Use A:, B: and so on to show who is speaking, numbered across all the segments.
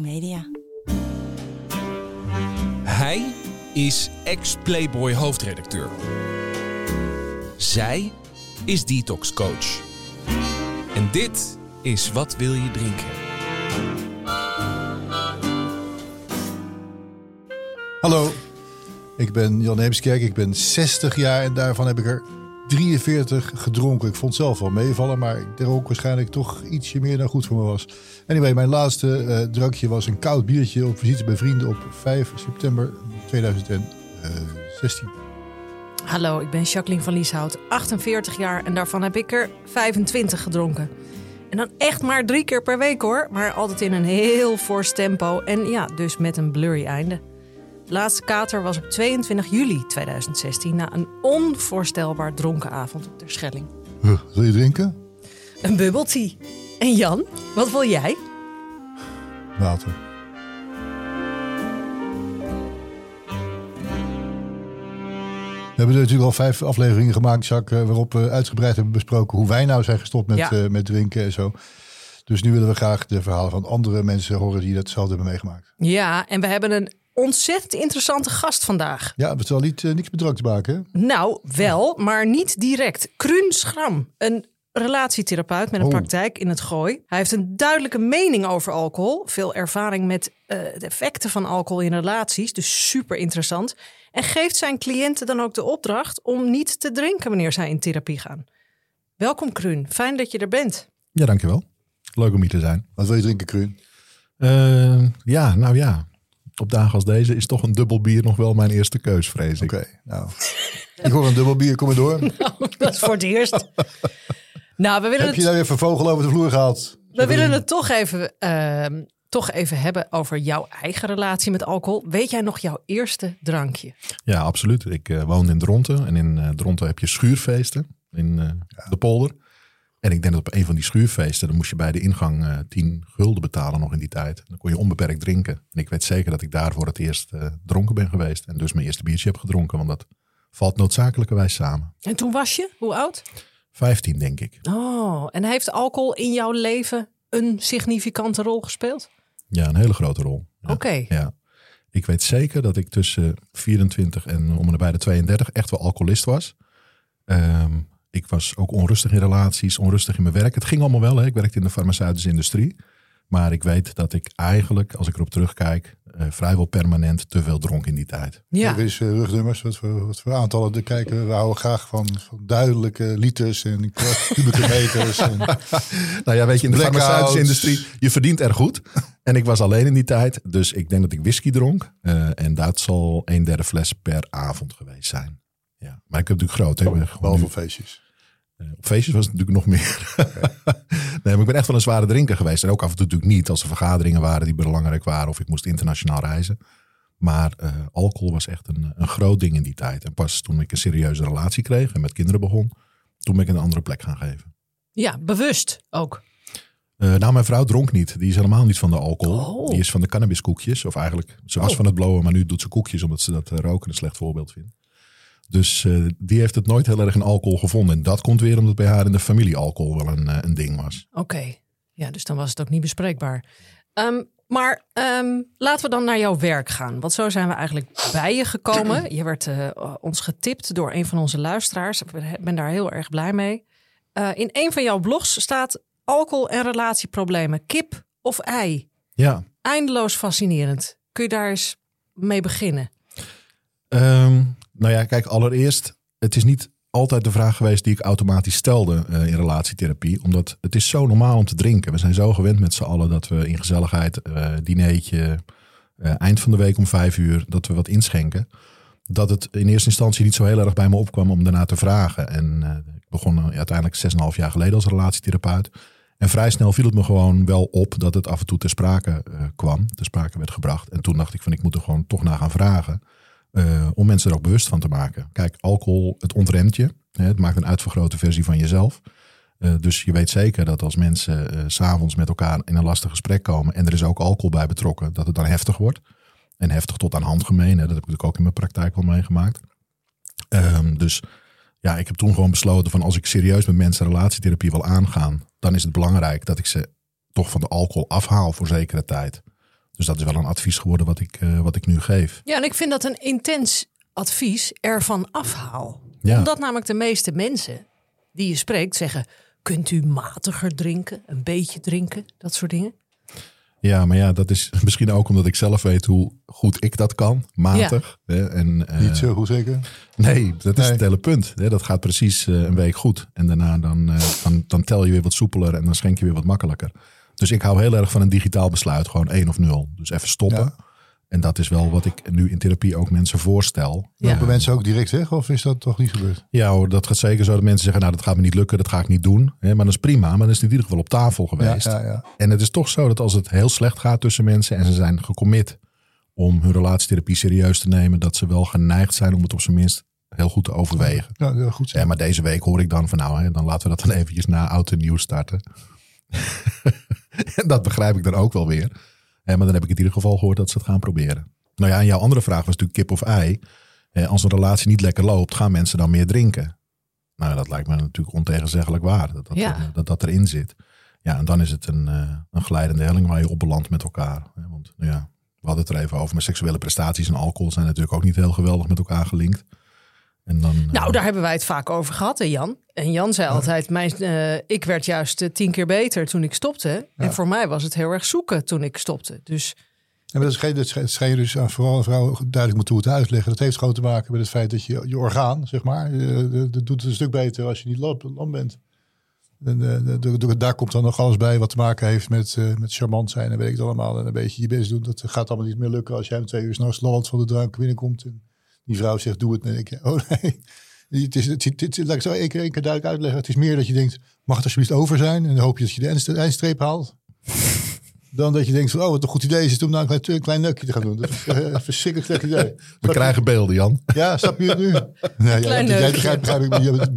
A: Media.
B: Hij is ex-Playboy hoofdredacteur. Zij is detox coach. En dit is Wat wil je drinken?
C: Hallo, ik ben Jan Heemskerk. Ik ben 60 jaar en daarvan heb ik er 43 gedronken. Ik vond zelf wel meevallen, maar ik dronk waarschijnlijk toch ietsje meer dan goed voor me was. Anyway, mijn laatste eh, drankje was een koud biertje op visite bij vrienden op 5 september 2016.
D: Hallo, ik ben Jacqueline van Lieshout, 48 jaar en daarvan heb ik er 25 gedronken. En dan echt maar drie keer per week hoor, maar altijd in een heel fors tempo en ja, dus met een blurry einde. De laatste kater was op 22 juli 2016 na een onvoorstelbaar dronken avond op Terschelling.
C: Huh, wil je drinken?
D: Een bubble tea. En Jan, wat wil jij?
C: Water. We hebben natuurlijk al vijf afleveringen gemaakt, Jacques, eh, waarop we uitgebreid hebben besproken hoe wij nou zijn gestopt met,
D: Ja.
C: eh, met drinken en zo. Dus nu willen we graag de verhalen van andere mensen horen die datzelfde hebben meegemaakt.
D: Ja, en we hebben een ontzettend interessante gast vandaag.
C: Ja, het is wel niet, eh, niks met drank te maken. hè?
D: Nou, wel, maar niet direct. Kruun Schram, een relatietherapeut met een
C: Oh.
D: praktijk in het gooi. Hij heeft een duidelijke mening over alcohol. Veel ervaring met eh, de effecten van alcohol in relaties. Dus super interessant. En geeft zijn cliënten dan ook de opdracht om niet te drinken wanneer zij in therapie gaan. Welkom Kruun, fijn dat je er bent.
E: Ja, dankjewel. Leuk om hier te zijn.
C: Wat wil je drinken, Kruun?
E: Eh, ja, nou ja. Op dagen als deze is toch een dubbel bier nog wel mijn eerste keus, vrees ik.
C: Oké, nou. ik hoor een dubbel bier, kom maar door.
D: Dat is voor het eerst. nou, we willen
C: Heb je
D: het,
C: nou weer vervogel over de vloer gehaald?
D: we willen het toch even, ehm, toch even hebben over jouw eigen relatie met alcohol. Weet jij nog jouw eerste drankje?
E: Ja, absoluut. Ik eh, woonde in Dronten. En in eh Dronten heb je schuurfeesten in eh, de polder. En ik denk dat op een van die schuurfeesten... dan moest je bij de ingang eh 10 gulden betalen nog in die tijd. Dan kon je onbeperkt drinken. En ik weet zeker dat ik daar voor het eerst eh, dronken ben geweest. En dus mijn eerste biertje heb gedronken. Want dat valt noodzakelijkerwijs samen.
D: En toen was je? Hoe oud?
E: 15 denk ik.
D: Oh, en heeft alcohol in jouw leven een significante rol gespeeld?
E: Ja, een hele grote rol. Ja.
D: Oké.
E: Ja. Ik weet zeker dat ik tussen 24 en om en bij de 32 echt wel alcoholist was. Ehm, ik was ook onrustig in relaties, onrustig in mijn werk. Het ging allemaal wel. Hè. Ik werkte in de farmaceutische industrie. Maar ik weet dat ik eigenlijk, als ik erop terugkijk, eh, vrijwel permanent te veel dronk in die tijd.
D: Ja.
C: Er is eh, rugnummers, wat voor, wat voor aantallen te kijken. We houden graag van, van duidelijke liters en kubieke meters. En,
E: Nou ja, weet je, in de farmaceutische industrie, je verdient er goed. En ik was alleen in die tijd. Dus ik denk dat ik whisky dronk. Eh, en dat zal een derde fles per avond geweest zijn. Ja. Maar ik heb natuurlijk groot. Hè.
C: Behalve feestjes.
E: Eh, op feestjes was het natuurlijk nog meer. nee, maar ik ben echt wel een zware drinker geweest. En ook af en toe natuurlijk niet als er vergaderingen waren die belangrijk waren. Of ik moest internationaal reizen. Maar eh, alcohol was echt een, een groot ding in die tijd. En pas toen ik een serieuze relatie kreeg en met kinderen begon. Toen ben ik een andere plek gaan geven.
D: ja, bewust ook.
E: Eh, nou, mijn vrouw dronk niet. Die is helemaal niet van de alcohol.
D: Oh.
E: Die is van de cannabiskoekjes. Of eigenlijk, ze was
D: Oh.
E: van het blowen, maar nu doet ze koekjes omdat ze dat roken een slecht voorbeeld vindt. Dus eh, die heeft het nooit heel erg in alcohol gevonden. En dat komt weer omdat bij haar in de familie alcohol wel een, eh, een ding was.
D: Oké. Ja, dus dan was het ook niet bespreekbaar. Ehm, maar ehm, laten we dan naar jouw werk gaan. Want zo zijn we eigenlijk bij je gekomen. Je werd eh, ons getipt door een van onze luisteraars. Ik ben daar heel erg blij mee. In een van jouw blogs staat alcohol en relatieproblemen. Kip of ei?
E: Ja,
D: Eindeloos fascinerend. Kun je daar eens mee beginnen?
E: Ehm, nou ja, kijk, allereerst, het is niet altijd de vraag geweest die ik automatisch stelde eh, in relatietherapie. Omdat het is zo normaal om te drinken. We zijn zo gewend met z'n allen dat we in gezelligheid, eh dineetje, eh, eind van de week om vijf uur, dat we wat inschenken. Dat het in eerste instantie niet zo heel erg bij me opkwam om daarna te vragen. En ik begon uiteindelijk 6,5 jaar geleden als relatietherapeut. En vrij snel viel het me gewoon wel op dat het af en toe ter sprake kwam, ter sprake werd gebracht. En toen dacht ik van ik moet er gewoon toch naar gaan vragen. Eh, om mensen er ook bewust van te maken. Kijk, alcohol, het ontremt je. Hè, het maakt een uitvergrote versie van jezelf. Eh, dus je weet zeker dat als mensen s s'avonds met elkaar in een lastig gesprek komen. en er is ook alcohol bij betrokken, dat het dan heftig wordt. En heftig tot aan handgemeen. Dat heb ik natuurlijk ook in mijn praktijk wel meegemaakt. Ehm, dus ja, ik heb toen gewoon besloten van als ik serieus met mensen relatietherapie wil aangaan, dan is het belangrijk dat ik ze toch van de alcohol afhaal voor zekere tijd. Dus dat is wel een advies geworden wat ik, eh, wat ik nu geef.
D: Ja, en ik vind dat een intens advies ervan afhaal.
E: Ja.
D: Omdat namelijk de meeste mensen die je spreekt zeggen... kunt u matiger drinken, een beetje drinken, dat soort dingen.
E: Ja, maar ja, dat is misschien ook omdat ik zelf weet hoe goed ik dat kan. Matig. Hè, en, eh,
C: Niet zo goed zeker?
E: Nee, dat is het hele punt. Hè, dat gaat precies eh, een week goed. En daarna dan, eh, dan, dan tel je weer wat soepeler en dan schenk je weer wat makkelijker. Dus ik hou heel erg van een digitaal besluit. Gewoon één of nul. Dus even stoppen.
C: Ja.
E: En dat is wel wat ik nu in therapie ook mensen voorstel.
D: Ja.
C: Lopen mensen ook direct weg of is dat toch niet gebeurd?
E: Ja hoor, dat gaat zeker zo dat mensen zeggen, nou dat gaat me niet lukken, dat ga ik niet doen. Hè, maar dat is prima, maar dan is het in ieder geval op tafel geweest.
C: Ja, ja, ja.
E: En het is toch zo dat als het heel slecht gaat tussen mensen en ze zijn gecommit om hun relatietherapie serieus te nemen, dat ze wel geneigd zijn om het op zijn minst heel goed te overwegen.
C: Ja, heel goed. zo.
E: Ja, maar deze week hoor ik dan van nou, hè, dan laten we dat dan eventjes na oud en nieuw starten. en dat begrijp ik dan ook wel weer. Maar dan heb ik in ieder geval gehoord dat ze het gaan proberen. Nou ja, en jouw andere vraag was natuurlijk kip of ei. Als een relatie niet lekker loopt, gaan mensen dan meer drinken? Nou, dat lijkt me natuurlijk ontegenzeggelijk waar. Dat dat,
D: Ja.
E: er- dat, dat erin zit. Ja, en dan is het een, eh, een glijdende helling waar je op belandt met elkaar. Want nou ja, we hadden het er even over. Maar seksuele prestaties en alcohol zijn natuurlijk ook niet heel geweldig met elkaar gelinkt. En dan, eh,
D: Nou, daar hebben wij het vaak over gehad, hè Jan? En Jan zei altijd, mijn, eh, ik werd juist eh, tien keer beter toen ik stopte. En voor mij was het heel erg zoeken toen ik stopte. Dus
C: maar dat schijn, dat je dus aan vooral een vrouw duidelijk moeten hoe het uitleggen. Dat heeft gewoon te maken met het feit dat je je orgaan, zeg maar, dat doet het een stuk beter als je niet lam, lam bent. En de- de- daar komt dan nog alles bij wat te maken heeft met, met charmant zijn en weet ik het allemaal. En een beetje je best doen. Dat gaat allemaal niet meer lukken als jij om twee uur s'nachts lallend van de drank binnenkomt. En die vrouw zegt, doe het. En dan denk je, oh nee. Het is, het, is- het, laat ik zo één keer, één keer duidelijk uitleggen. Het is meer dat je denkt, mag het alsjeblieft over zijn? En dan hoop je dat je de eindst- eindstreep haalt. Dan dat je denkt van, oh, wat een goed idee is het om nou een klein, klein neukje te gaan doen. Dat is eh, een verschrikkelijk slecht idee.
E: we krijgen beelden, Jan.
C: Ja, snap je het nu? Nee, ja,
D: Klein
C: jij begrijpt, begrijp ik. Maar, je bent-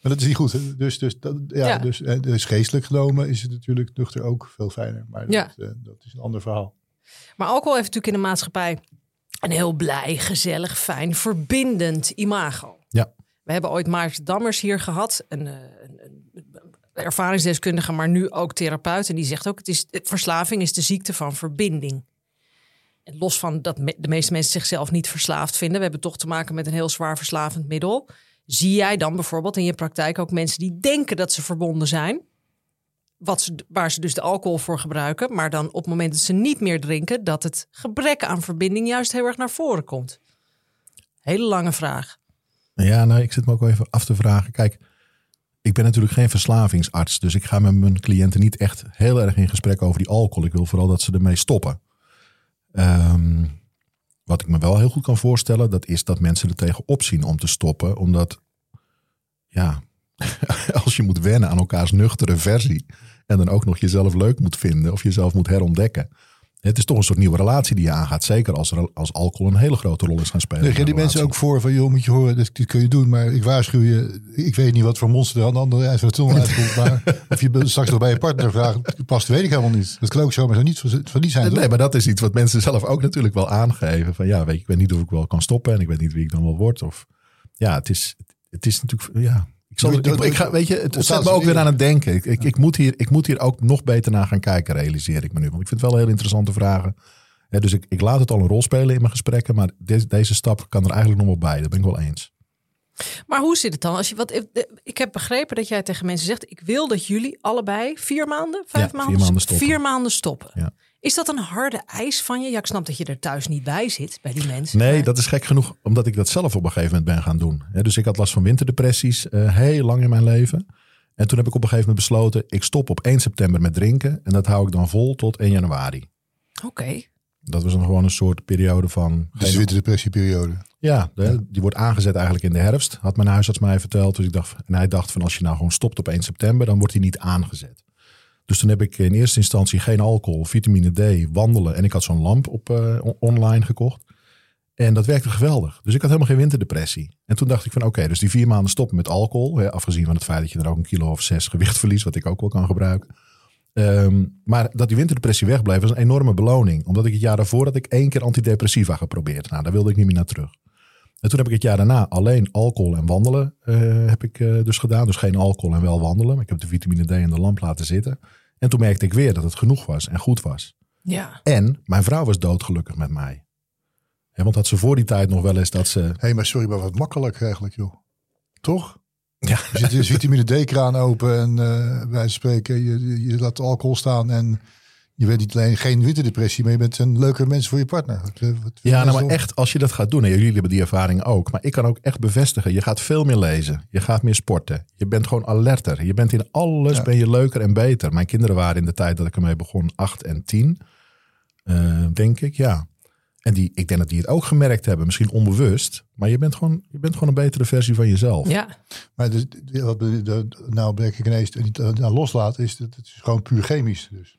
C: maar dat is niet goed. hè. Dus, dus, dat, ja,
D: Ja.
C: Dus, eh, dus geestelijk genomen is het natuurlijk nuchter ook veel fijner. Maar dat,
D: Ja.
C: eh, dat is een ander verhaal.
D: Maar alcohol heeft natuurlijk in de maatschappij een heel blij, gezellig, fijn, verbindend imago.
E: Ja.
D: We hebben ooit Maarten Dammers hier gehad, een, eh, een, een ervaringsdeskundige, maar nu ook therapeut. En die zegt ook, het is, verslaving is de ziekte van verbinding. En los van dat me- de meeste mensen zichzelf niet verslaafd vinden, we hebben toch te maken met een heel zwaar verslavend middel. Zie jij dan bijvoorbeeld in je praktijk ook mensen die denken dat ze verbonden zijn? Wat ze, waar ze dus de alcohol voor gebruiken. Maar dan op het moment dat ze niet meer drinken, dat het gebrek aan verbinding juist heel erg naar voren komt. Hele lange vraag.
E: Ja, nou, ik zit me ook wel even af te vragen. Kijk, ik ben natuurlijk geen verslavingsarts. Dus ik ga met mijn cliënten niet echt heel erg in gesprek over die alcohol. Ik wil vooral dat ze ermee stoppen. Ehm, wat ik me wel heel goed kan voorstellen, dat is dat mensen er tegen opzien om te stoppen. Omdat, ja, als je moet wennen aan elkaars nuchtere versie. En dan ook nog jezelf leuk moet vinden of jezelf moet herontdekken. Het is toch een soort nieuwe relatie die je aangaat. Zeker als, er, als alcohol een hele grote rol is gaan spelen.
C: Leg je die mensen ook voor van, joh, moet je horen, dit, dit kun je doen. Maar ik waarschuw je, ik weet niet wat voor monster er aan de andere eind van de tunnel uitkomt. Maar of je straks nog bij je partner vraagt, past, weet ik helemaal niet. Dat kan ook zomaar zo niet van, die zijn.
E: Nee,
C: toch?
E: maar dat is iets wat mensen zelf ook natuurlijk wel aangeven. Van ja, weet ik weet niet of ik wel kan stoppen en ik weet niet wie ik dan wel word. Of ja, het is, het is natuurlijk, ja. Ik, zal, ik, ik ga, weet je, het
C: Ontstaan
E: zet me ook weer aan het denken. Ik, ik, ik, moet hier, ik moet hier ook nog beter naar gaan kijken, realiseer ik me nu. Want ik vind het wel heel interessante vragen. Ja, dus ik, ik laat het al een rol spelen in mijn gesprekken. Maar deze, deze stap kan er eigenlijk nog wel bij. Dat ben ik wel eens.
D: Maar hoe zit het dan? Als je, wat, ik heb begrepen dat jij tegen mensen zegt: Ik wil dat jullie allebei vier maanden, vijf
E: Ja, vier
D: maanden,
E: maanden stoppen.
D: vier maanden stoppen.
E: Ja.
D: Is dat een harde eis van je? Ja, ik snap dat je er thuis niet bij zit bij die mensen.
E: Nee,
D: maar-
E: dat is gek genoeg, omdat ik dat zelf op een gegeven moment ben gaan doen. Hè, dus ik had last van winterdepressies eh, heel lang in mijn leven. En toen heb ik op een gegeven moment besloten, ik stop op 1 september met drinken. En dat hou ik dan vol tot 1 januari.
D: Oké.
E: Dat was dan gewoon een soort periode van...
C: Dus de winterdepressieperiode.
E: Ja, de- die wordt aangezet eigenlijk in de herfst. Had mijn huisarts mij verteld. Dus ik dacht, en hij dacht van als je nou gewoon stopt op 1 september, dan wordt hij niet aangezet. Dus toen heb ik in eerste instantie geen alcohol, vitamine D, wandelen. En ik had zo'n lamp op, eh, on- online gekocht. En dat werkte geweldig. Dus ik had helemaal geen winterdepressie. En toen dacht ik van oké, dus die vier maanden stoppen met alcohol. Hè, afgezien van het feit dat je er ook een kilo of zes gewicht verliest. Wat ik ook wel kan gebruiken. Ehm, maar dat die winterdepressie wegbleef was een enorme beloning. Omdat ik het jaar daarvoor had ik één keer antidepressiva geprobeerd. Nou, daar wilde ik niet meer naar terug. En toen heb ik het jaar daarna alleen alcohol en wandelen eh, heb ik eh, dus gedaan. Dus geen alcohol en wel wandelen. Ik heb de vitamine D en de lamp laten zitten. En toen merkte ik weer dat het genoeg was en goed was.
D: Ja.
E: En mijn vrouw was doodgelukkig met mij. Hè, want had ze voor die tijd nog wel eens dat ze...
C: Hé, hey, maar sorry, maar wat makkelijk eigenlijk, joh. Toch?
E: Ja,
C: Je zet de vitamine D-kraan open en eh wij spreken, je, je- je laat alcohol staan en je bent niet alleen geen winterdepressie, maar je bent een leuke mens voor je partner. Wat, eh, wat-
E: Ja, nou maar echt, als je dat gaat doen, en jullie hebben die ervaring ook, maar ik kan ook echt bevestigen, je gaat veel meer lezen, je gaat meer sporten, je bent gewoon alerter, je bent in alles,
C: Ja.
E: ben je leuker en beter. Mijn kinderen waren in de tijd dat ik ermee begon, acht en tien, eh, denk ik, ja. En die, ik denk dat die het ook gemerkt hebben, misschien onbewust, maar je bent gewoon, je bent gewoon een betere versie van jezelf.
D: Ja.
C: Maar de, de- wat nou merk ik ineens niet aan loslaat, is dat het is gewoon puur chemisch. Dus.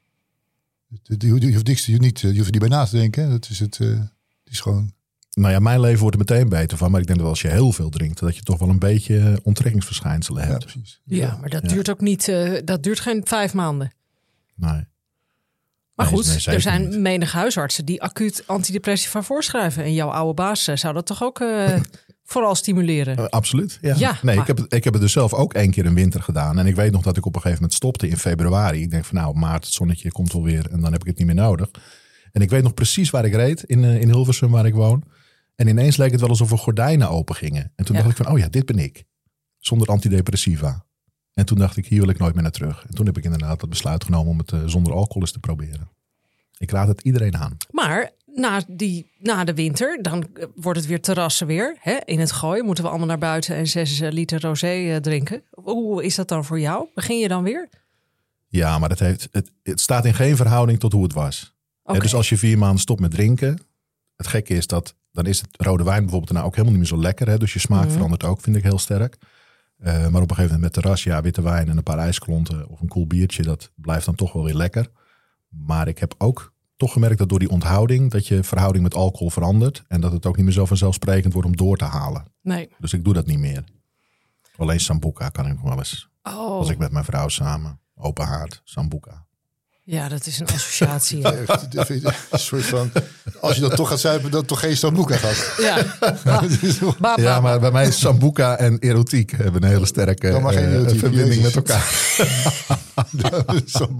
C: Je hoeft, je niks, niet, je hoeft er niet bij na te denken. Dat is het, eh, het is gewoon.
E: Nou ja, mijn leven wordt er meteen beter van, maar ik denk dat als je heel veel drinkt, dat je toch wel een beetje onttrekkingsverschijnselen
C: Ja,
E: hebt.
C: precies.
D: Ja, maar dat
E: Ja.
D: duurt ook niet, eh, dat duurt geen vijf maanden.
E: Nee.
D: Maar
E: Nee,
D: goed, er zijn
E: niet.
D: menig huisartsen die acuut antidepressiva voorschrijven. En jouw oude baas eh, zou dat toch ook eh, vooral stimuleren?
E: Eh, absoluut. Ja.
D: Ja,
E: nee,
D: maar-
E: ik, heb het, ik heb het dus zelf ook één keer in winter gedaan. En ik weet nog dat ik op een gegeven moment stopte in februari. Ik denk van nou, maart, het zonnetje komt wel weer. En dan heb ik het niet meer nodig. En ik weet nog precies waar ik reed. In, eh, in Hilversum, waar ik woon. En ineens leek het wel alsof er gordijnen open gingen. En toen
D: Ja.
E: dacht ik van, oh ja, dit ben ik. Zonder antidepressiva. En toen dacht ik, hier wil ik nooit meer naar terug. En toen heb ik inderdaad het besluit genomen om het eh, zonder alcohol eens te proberen. Ik raad het iedereen aan.
D: Maar na, die, na de winter, dan eh, wordt het weer terrassen weer. Hè? In het gooi moeten we allemaal naar buiten en zes eh, liter rosé eh, drinken. Hoe is dat dan voor jou? Begin je dan weer?
E: Ja, maar het, heeft, het, het staat in geen verhouding tot hoe het was. Ja, dus als je vier maanden stopt met drinken. Het gekke is dat dan is het rode wijn bijvoorbeeld daarna ook helemaal niet meer zo lekker. Hè? Dus je smaak
D: Mhm.
E: verandert ook, vind ik heel sterk. Maar op een gegeven moment met terras, ja, witte wijn en een paar ijsklonten of een koel biertje, dat blijft dan toch wel weer lekker. Maar ik heb ook toch gemerkt dat door die onthouding, dat je verhouding met alcohol verandert. En dat het ook niet meer zo vanzelfsprekend wordt om door te halen.
D: Nee.
E: Dus ik doe dat niet meer. Alleen Sambuca kan ik nog wel eens.
D: Oh,
E: Als ik met mijn vrouw samen, open haard, Sambuca.
D: Ja, dat is een associatie.
C: Een soort van. Als je dat toch gaat zuipen, dan toch geen Sambuca gaat.
D: ja. Ba,
E: Ja, maar bij mij is Sambuca en erotiek hebben een hele sterke
C: Dan geen
E: eh,
C: erotiek,
E: verbinding
C: Jezus.
E: met elkaar.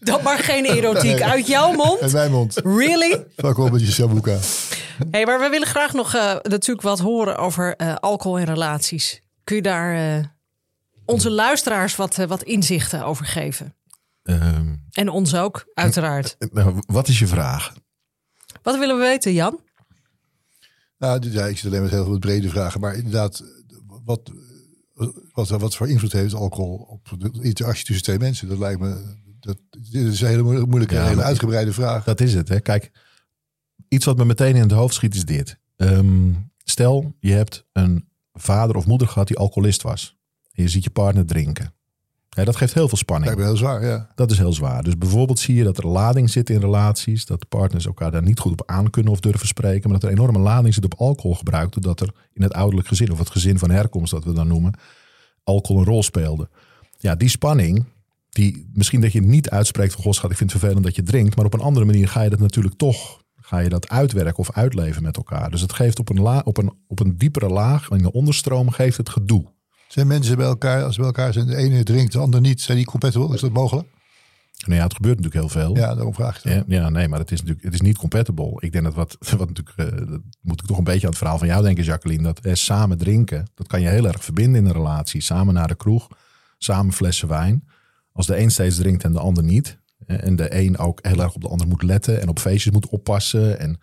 D: Dat mag geen erotiek uit jouw mond.
C: En mijn mond.
D: Really?
C: Fuck op met je Sambuca.
D: Hey, maar we willen graag nog eh, natuurlijk wat horen over eh, alcohol en relaties. Kun je daar eh, onze luisteraars wat, wat inzichten over geven?
E: Ehm,
D: En ons ook, uiteraard.
E: nou, wat is je vraag?
D: Wat willen we weten, Jan?
C: Nou, dit- ja, ik zit alleen met heel veel brede vragen. Maar inderdaad, wat, wat, wat voor invloed heeft alcohol op de interactie tussen twee mensen? Dat lijkt me. Dat, dit is een hele moe- moeilijke,
E: Ja,
C: hele
E: maar-
C: uitgebreide vraag.
E: Dat is het. Hè? Kijk, iets wat me meteen in het hoofd schiet is dit. Ehm, stel, je hebt een vader of moeder gehad die alcoholist was. En je ziet je partner drinken. Ja, dat geeft heel veel spanning.
C: lijkt me heel zwaar, ja.
E: Dat is heel zwaar. Dus bijvoorbeeld zie je dat er lading zit in relaties. Dat partners elkaar daar niet goed op aan kunnen of durven spreken. Maar dat er enorme lading zit op alcoholgebruik. Doordat er in het ouderlijk gezin of het gezin van herkomst dat we dan noemen. Alcohol een rol speelde. Ja, die spanning. Die, misschien dat je niet uitspreekt van schat ik vind het vervelend dat je drinkt. Maar op een andere manier ga je dat natuurlijk toch. Ga je dat uitwerken of uitleven met elkaar. Dus het geeft op een, la, op een, op een diepere laag. In de onderstroom geeft het gedoe.
C: Zijn mensen bij elkaar, als ze bij elkaar zijn, de ene drinkt, de ander niet, zijn die compatible? Is dat mogelijk?
E: Nou ja, het gebeurt natuurlijk heel veel.
C: Ja, daarom vraag ik het.
E: Ja, ja, nee, maar het is natuurlijk het is niet compatible. Ik denk dat wat, wat natuurlijk, eh, dat moet ik toch een beetje aan het verhaal van jou denken, Jacqueline. Dat eh, samen drinken, dat kan je heel erg verbinden in een relatie. Samen naar de kroeg, samen flessen wijn. Als de een steeds drinkt en de ander niet. En de een ook heel erg op de ander moet letten en op feestjes moet oppassen. En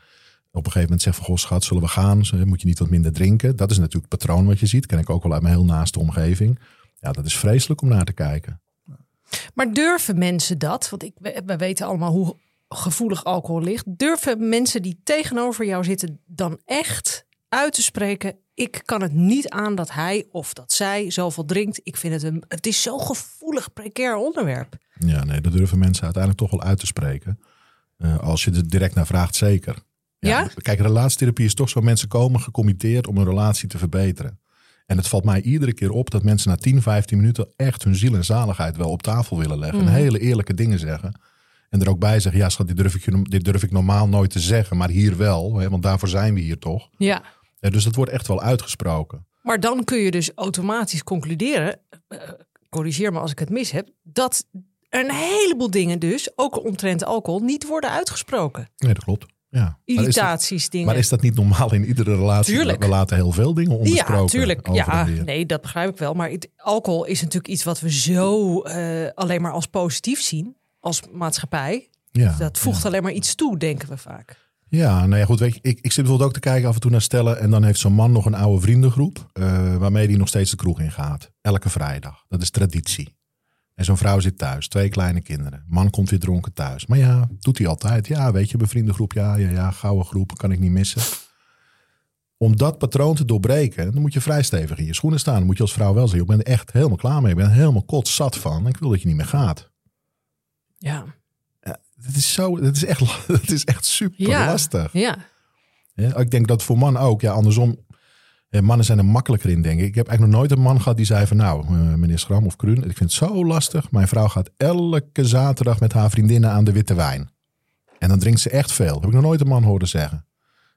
E: op een gegeven moment zegt van, goh schat, zullen we gaan? Moet je niet wat minder drinken? Dat is natuurlijk het patroon wat je ziet. Ken ik ook wel uit mijn heel naaste omgeving. Ja, dat is vreselijk om naar te kijken.
D: Maar durven mensen dat? Want ik, we we weten allemaal hoe gevoelig alcohol ligt. Durven mensen die tegenover jou zitten dan echt uit te spreken? Ik kan het niet aan dat hij of dat zij zoveel drinkt. Ik vind het een. Het is zo'n gevoelig, precair onderwerp.
E: Ja, nee, dat durven mensen uiteindelijk toch wel uit te spreken. Eh, als je er direct naar vraagt, zeker.
D: Ja?
E: Kijk, relatietherapie is toch zo. Mensen komen gecommitteerd om een relatie te verbeteren. En het valt mij iedere keer op dat mensen na 10, 15 minuten echt hun ziel en zaligheid wel op tafel willen leggen. En hele eerlijke dingen zeggen. En er ook bij zeggen, ja schat, dit durf ik, dit durf ik normaal nooit te zeggen. Maar hier wel, hè, want daarvoor zijn we hier toch.
D: Ja.
E: Ja, dus dat wordt echt wel uitgesproken.
D: Maar dan kun je dus automatisch concluderen, eh, corrigeer me als ik het mis heb, dat een heleboel dingen dus, ook omtrent alcohol, niet worden uitgesproken.
E: Nee, dat klopt. Ja. Maar
D: Irritaties, dingen.
E: maar is dat niet normaal in iedere relatie?
D: Tuurlijk.
E: We laten heel veel dingen onbesproken.
D: Ja, tuurlijk. Ja, nee, dat begrijp ik wel. Maar het, alcohol is natuurlijk iets wat we zo eh, alleen maar als positief zien als maatschappij.
E: Ja,
D: Dat voegt alleen maar iets toe, denken we vaak.
E: Ja, nou ja, goed. Weet je, ik, ik zit bijvoorbeeld ook te kijken af en toe naar stellen. En dan heeft zo'n man nog een oude vriendengroep. eh, waarmee hij nog steeds de kroeg in gaat. Elke vrijdag. Dat is traditie. En zo'n vrouw zit thuis. Twee kleine kinderen. Man komt weer dronken thuis. Maar ja, doet hij altijd. Ja, weet je, mijn vriendengroep. Ja, ja, ja. Gouden groep. Kan ik niet missen. Om dat patroon te doorbreken, dan moet je vrij stevig in je schoenen staan. Dan moet je als vrouw wel zeggen, ik ben er echt helemaal klaar mee. Ik ben er helemaal kotzat van. Ik wil dat je niet meer gaat.
D: Ja,
E: Het is, zo, het is, echt, het is echt super
D: ja.
E: lastig.
D: Ja,
E: Ja, ik denk dat voor mannen ook. Ja, andersom. Mannen zijn er makkelijker in, denk ik. Ik heb eigenlijk nog nooit een man gehad die zei van... nou, eh, meneer Schram of Kruun, ik vind het zo lastig. Mijn vrouw gaat elke zaterdag met haar vriendinnen aan de witte wijn. En dan drinkt ze echt veel. Dat heb ik nog nooit een man horen zeggen.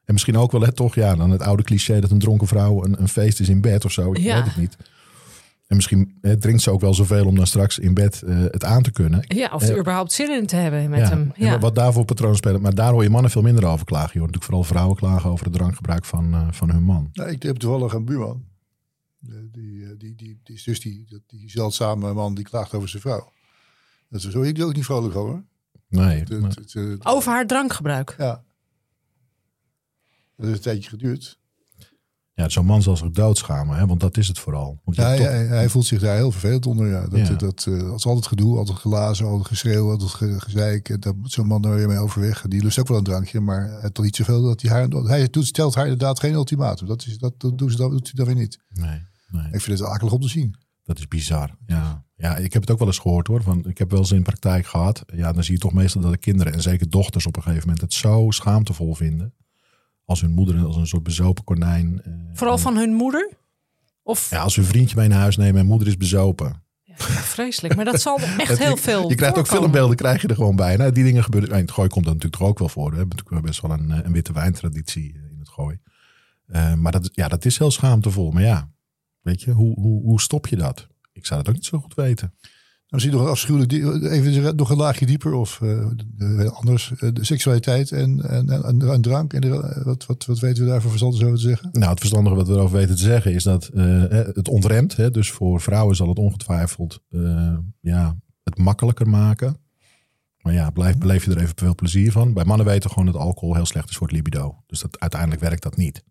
E: En misschien ook wel, hè, toch, ja, dan het oude cliché... dat een dronken vrouw een, een feest is in bed of zo. Ik
D: Ja.
E: weet het niet. En misschien hè, drinkt ze ook wel zoveel om dan straks in bed eh, het aan te kunnen.
D: ja of er überhaupt zin in te hebben met
E: Ja,
D: hem. Ja.
E: Wat daarvoor patroon spelen. Maar daar hoor je mannen veel minder over klagen. Je hoort natuurlijk vooral vrouwen klagen over het drankgebruik van, eh, van hun man.
C: Nou, ik heb toevallig een buurman. Eh, Die, eh, die, die, die is dus die, dat- die zeldzame man die klaagt over zijn vrouw. Dat is zo ik ook niet vrolijk over.
E: Nee,
C: Het-
E: maar-
C: het- het-
D: Over haar drankgebruik.
C: ja. Dat heeft een tijdje geduurd.
E: Ja, zo'n man zal zich doodschamen, hè, want dat is het vooral. Want
C: Ja, hij, hij, hij voelt zich daar heel vervelend onder. Ja. Dat,
E: Ja.
C: dat, dat is altijd gedoe, altijd glazen, altijd geschreeuw, altijd ge, gezeik. Daar moet zo'n man er weer mee overweg. Die lust ook wel een drankje, maar het toch niet zoveel dat hij haar... Hij doet, stelt haar inderdaad geen ultimatum. Dat, is, dat, dat doen ze, dat doet hij dan weer niet.
E: nee, nee,
C: Ik vind het akelig om te zien.
E: dat is bizar. Ja. ja, ik heb het ook wel eens gehoord hoor. Van, ik heb wel eens in praktijk gehad. Ja, dan zie je toch meestal dat de kinderen en zeker dochters op een gegeven moment het zo schaamtevol vinden. Als hun moeder als een soort bezopen konijn. eh,
D: Vooral van hun moeder? Of
E: Ja, als hun vriendje mee naar huis nemen en moeder is bezopen.
D: Ja, vreselijk. Maar dat zal echt heel veel
E: Je krijgt ook
D: voorkomen.
E: filmbeelden, krijg je er gewoon bij. Nou, die dingen gebeuren. In het gooi komt dat natuurlijk toch ook wel voor. We hebben natuurlijk best wel een, eh, een witte wijntraditie eh, in het gooi. Maar dat, ja, dat is heel schaamtevol. Maar ja, weet je, hoe, hoe, hoe stop je dat? Ik zou dat ook niet zo goed weten.
C: Dan zie je nog een afschuwelijk, even nog een laagje dieper of eh, de- anders. eh, de seksualiteit en, en, en, en drank. En de- wat, wat, wat weten we daarvoor verstand over te zeggen?
E: Nou, het verstandige wat we erover weten te zeggen is dat eh, het ontremt. Hè, dus voor vrouwen zal het ongetwijfeld eh, ja, het makkelijker maken. Maar ja, blijf, beleef je er even veel plezier van. Bij mannen weten gewoon dat alcohol heel slecht is voor het libido. Dus dat, uiteindelijk werkt dat niet.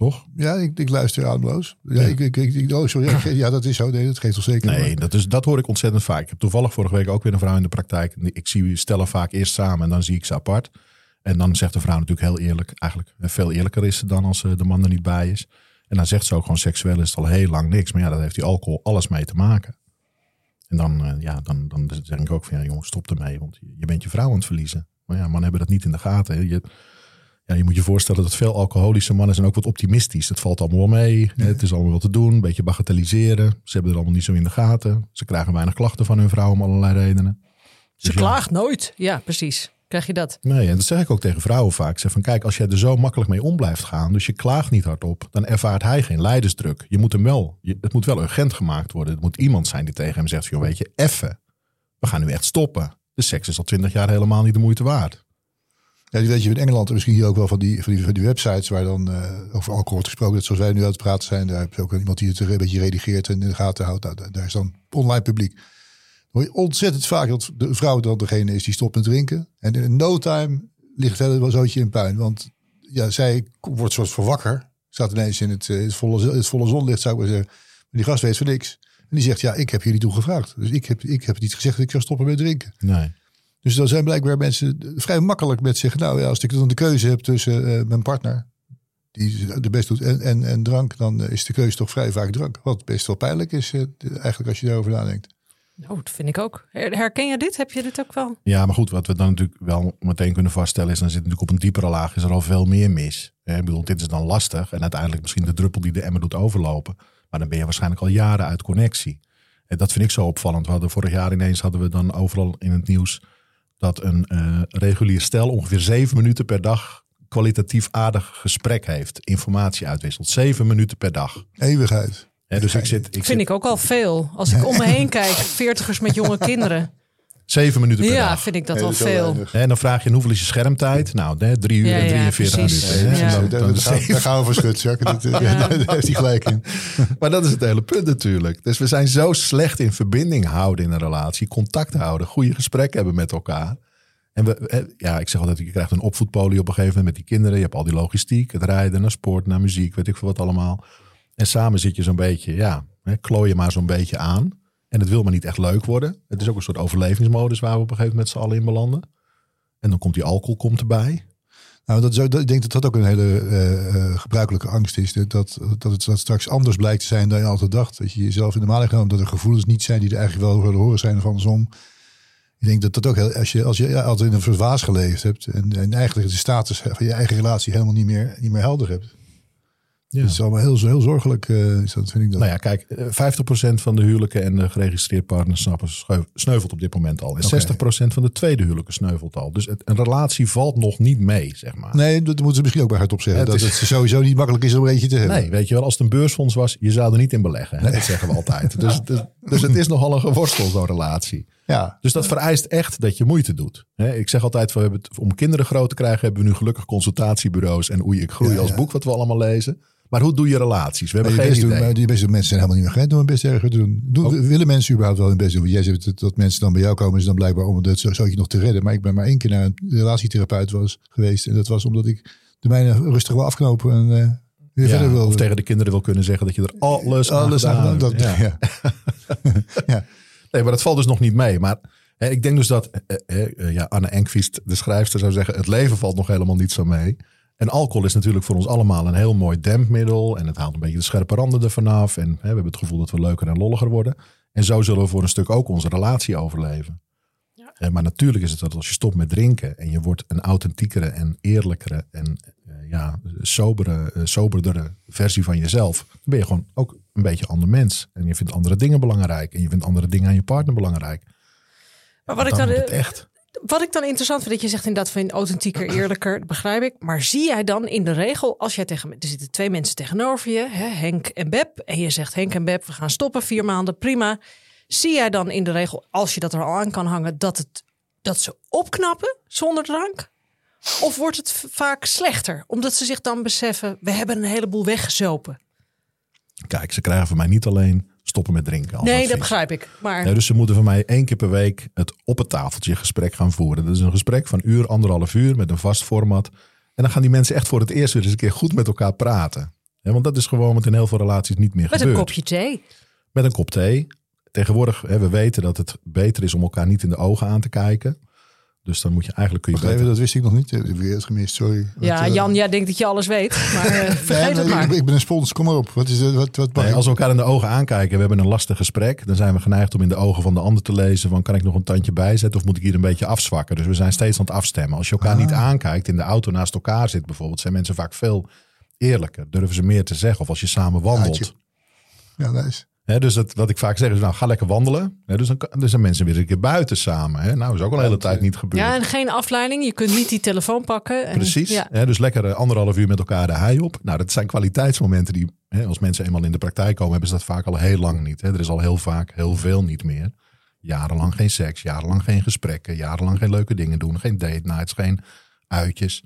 E: Toch?
C: Ja, ik, ik luister ademloos. Ja,
E: Ja.
C: Ik, ik, ik, oh, sorry. Ja, dat is zo. Nee, dat geeft toch zeker.
E: Nee,
C: Maar-
E: dat, is, dat hoor ik ontzettend vaak. Ik heb toevallig vorige week ook weer een vrouw in de praktijk. Ik zie stellen vaak eerst samen en dan zie ik ze apart. En dan zegt de vrouw natuurlijk heel eerlijk, eigenlijk veel eerlijker is ze dan als eh, de man er niet bij is. En dan zegt ze ook gewoon seksueel is het al heel lang niks. Maar ja, dat heeft die alcohol alles mee te maken. En dan, eh, ja, dan, dan zeg ik ook van ja jongens, stop ermee. Want je, bent je vrouw aan het verliezen. Maar ja, mannen hebben dat niet in de gaten. Je, ja, je moet je voorstellen dat veel alcoholische mannen zijn ook wat optimistisch. Het valt allemaal wel mee. Het is allemaal wat te doen. Een beetje bagatelliseren. Ze hebben het allemaal niet zo in de gaten. Ze krijgen weinig klachten van hun vrouw om allerlei redenen.
D: Ze
E: Dus ja.
D: klaagt nooit. Ja, precies. Krijg je dat?
E: Nee, en dat zeg ik ook tegen vrouwen vaak. Ik zeg van kijk, als jij er zo makkelijk mee om blijft gaan, dus je klaagt niet hardop, dan ervaart hij geen leidersdruk. Je moet hem wel, je, het moet wel urgent gemaakt worden. Het moet iemand zijn die tegen hem zegt, joh, weet je, effen, we gaan nu echt stoppen. De seks is al twintig jaar helemaal niet de moeite waard.
C: Ja, die weet je in Engeland en misschien hier ook wel van die, van die, van die websites waar dan eh, over alcohol wordt gesproken. Dat zoals wij nu aan het praten zijn. Daar heb je ook iemand die het een beetje redigeert en in de gaten houdt. Nou, daar- is dan online publiek. Hoor je ontzettend vaak dat de vrouw dan degene is die stopt met drinken. En in no time ligt het hele zootje in puin. Want ja, zij wordt soort van wakker. Staat ineens in het, eh, het, volle, het volle zonlicht, zou ik zeggen. Die gast weet van niks. En die zegt, ja, ik heb jullie toe gevraagd. Dus ik heb, ik heb niet gezegd dat ik ga stoppen met drinken.
E: Nee.
C: Dus dan zijn blijkbaar mensen vrij makkelijk met zeggen... nou ja, als ik dan de keuze heb tussen eh, mijn partner... die de best doet en, en, en drank... dan eh, is de keuze toch vrij vaak drank. Wat best wel pijnlijk is eh, eigenlijk als je daarover nadenkt.
D: Nou, dat vind ik ook. Her- Herken je dit? Heb je dit ook wel?
E: Ja, maar goed, wat we dan natuurlijk wel meteen kunnen vaststellen is, dan zit natuurlijk op een diepere laag, is er al veel meer mis. Hè, Ik bedoel, dit is dan lastig en uiteindelijk misschien de druppel die de emmer doet overlopen. Maar dan ben je waarschijnlijk al jaren uit connectie. En dat vind ik zo opvallend. We hadden vorig jaar ineens hadden we dan overal in het nieuws dat een eh, regulier stel ongeveer zeven minuten per dag kwalitatief aardig gesprek heeft, informatie uitwisselt. Zeven minuten per dag.
C: Eeuwigheid.
E: Hè, dus ik zit, ik
D: Vind
E: zit
D: ik ook al veel. Als ik om me heen kijk, veertigers met jonge kinderen.
E: Zeven minuten per
D: Ja,
E: dag.
D: vind ik dat
C: wel
D: veel.
E: En dan vraag je, hoeveel is je schermtijd? Nou, hè, drie uur
D: Ja,
E: en
D: ja,
E: 43
D: precies.
E: minuten.
D: Ja.
C: Daar,
E: dan- dan
C: daar, gaan, we voor schut, Jack. Dat,
D: Ja.
C: Daar heeft hij gelijk in.
E: Maar dat is het hele punt natuurlijk. Dus we zijn zo slecht in verbinding houden in een relatie, contact houden, goede gesprekken hebben met elkaar. En we, ja, ik zeg altijd, je krijgt een opvoedpolie op een gegeven moment met die kinderen. Je hebt al die logistiek, het rijden naar sport, naar muziek, weet ik veel wat allemaal. En samen zit je zo'n beetje, ja, hè, klooi je maar zo'n beetje aan. En het wil maar niet echt leuk worden. Het is ook een soort overlevingsmodus waar we op een gegeven moment z'n allen in belanden. En dan komt die alcohol komt erbij.
C: Nou, dat is ik denk dat dat ook een hele eh, eh, gebruikelijke angst is. Dat, dat, het dat straks anders blijkt te zijn dan je altijd dacht. Dat je jezelf in de maling genomen dat er gevoelens niet zijn die er eigenlijk wel willen horen zijn of andersom. Ik denk dat dat ook, heel, als je, als je altijd in een soort waas geleefd hebt en, en eigenlijk de status van je eigen relatie helemaal niet meer, niet meer helder hebt.
E: Ja.
C: Dat is allemaal heel, heel zorgelijk, eh, is dat, vind ik dat.
E: Nou ja, kijk, eh, 50% van de huwelijken en de geregistreerd partnerschappen scheu- sneuvelt op dit moment al. En
C: Oké.
E: 60% van de tweede huwelijken sneuvelt al. Dus het, een relatie valt nog niet mee, zeg maar.
C: Nee, dat moeten ze misschien ook bij hardop zeggen. Dat
E: is-
C: het sowieso niet makkelijk is om er eentje te hebben.
E: Nee, weet je wel, als het een beursfonds was, je zou er niet in beleggen. hè? Dat zeggen we altijd. Dus, dus, dus het is nogal een geworstel, zo'n relatie.
C: Ja,
E: Dus dat vereist echt dat je moeite doet. Ik zeg altijd, we hebben het, om kinderen groot te krijgen, hebben we nu gelukkig consultatiebureaus en Oei, ik groei
C: Ja,
E: als boek, wat we allemaal lezen. Maar hoe doe je relaties? We hebben
C: je
E: geen
C: best doen, maar die best doen mensen zijn helemaal niet meer gewend om hun best erger te doen. doen
E: Oh.
C: Willen mensen überhaupt wel hun best doen? Jij zegt dat, mensen dan bij jou komen, is dan blijkbaar om dat zo, zoiets nog te redden. Maar ik ben maar één keer naar een relatietherapeut was geweest. En dat was omdat ik de mijne rustig wil afknopen en eh, weer
E: Ja,
C: verder wilde.
E: of tegen de kinderen wil kunnen zeggen dat je er alles,
C: Alles
E: aan
C: aan
E: gedaan
C: dat, ja.
E: Ja.
C: ja.
E: Nee, maar dat valt dus nog niet mee. Maar hè, ik denk dus dat eh, eh, ja, Anne Enkvist, de schrijfster, zou zeggen: het leven valt nog helemaal niet zo mee. En alcohol is natuurlijk voor ons allemaal een heel mooi dempmiddel. En het haalt een beetje de scherpe randen ervan af. En hè, we hebben het gevoel dat we leuker en lolliger worden. En zo zullen we voor een stuk ook onze relatie overleven. Eh, maar natuurlijk is het dat als je stopt met drinken en je wordt een authentiekere en eerlijkere en eh, ja, sobere, eh, soberdere versie van jezelf, dan ben je gewoon ook een beetje een ander mens. En je vindt andere dingen belangrijk en je vindt andere dingen aan je partner belangrijk.
D: Maar wat ik,
E: dan echt.
D: Wat ik dan interessant vind, dat je zegt inderdaad van authentieker, eerlijker, dat begrijp ik. Maar zie jij dan in de regel, als jij tegen, er zitten twee mensen tegenover je, hè, Henk en Beb, en je zegt Henk en Beb, we gaan stoppen, vier maanden, prima. Zie jij dan in de regel, als je dat er al aan kan hangen, dat, het, dat ze opknappen zonder drank? Of wordt het vaak slechter, omdat ze zich dan beseffen, we hebben een heleboel weggezopen?
E: Kijk, ze krijgen van mij niet alleen stoppen met drinken. als
D: Nee, dat begrijp ik. Maar
E: Nee, dus ze moeten van mij één keer per week het op het tafeltje gesprek gaan voeren. Dat is een gesprek van uur, anderhalf uur met een vast format. En dan gaan die mensen echt voor het eerst weer eens een keer goed met elkaar praten. Want dat is gewoon wat in heel veel relaties niet meer
D: met een
E: gebeurt.
D: kopje thee.
E: Met een kop thee. Tegenwoordig, hè, we weten dat het beter is om elkaar niet in de ogen aan te kijken. Dus dan moet je eigenlijk kun je
C: dat wist ik nog niet. Ik heb weer eens gemist, sorry.
D: Ja,
C: Wat, eh,
D: Jan, jij denkt dat je alles weet, maar eh,
C: nee,
D: vergeet het maar.
C: ik, ik ben een spons, kom maar op. Wat is het? Wat, wat
E: Nee, als we elkaar in de ogen aankijken, we hebben een lastig gesprek, dan zijn we geneigd om in de ogen van de ander te lezen van kan ik nog een tandje bijzetten of moet ik hier een beetje afzwakken. Dus we zijn steeds aan het afstemmen. Als je elkaar niet aankijkt, in de auto naast elkaar zit bijvoorbeeld, zijn mensen vaak veel eerlijker. Durven ze meer te zeggen of als je samen wandelt.
C: Ja, nice.
E: Hè, dus het, wat ik vaak zeg is, nou ga lekker wandelen. Hè, dus dan, kan- dan zijn mensen weer een keer buiten samen. Hè. Nou is ook al een hele tijd niet gebeurd.
D: Ja, en geen afleiding. Je kunt niet die telefoon pakken. En,
E: Precies.
D: Ja.
E: Dus lekker eh, anderhalf uur met elkaar de hei op. Nou, dat zijn kwaliteitsmomenten die, hè, als mensen eenmaal in de praktijk komen, hebben ze dat vaak al heel lang niet. Hè. Er is al heel vaak heel veel niet meer. Jarenlang geen seks, jarenlang geen gesprekken, jarenlang geen leuke dingen doen, geen date nights, geen uitjes.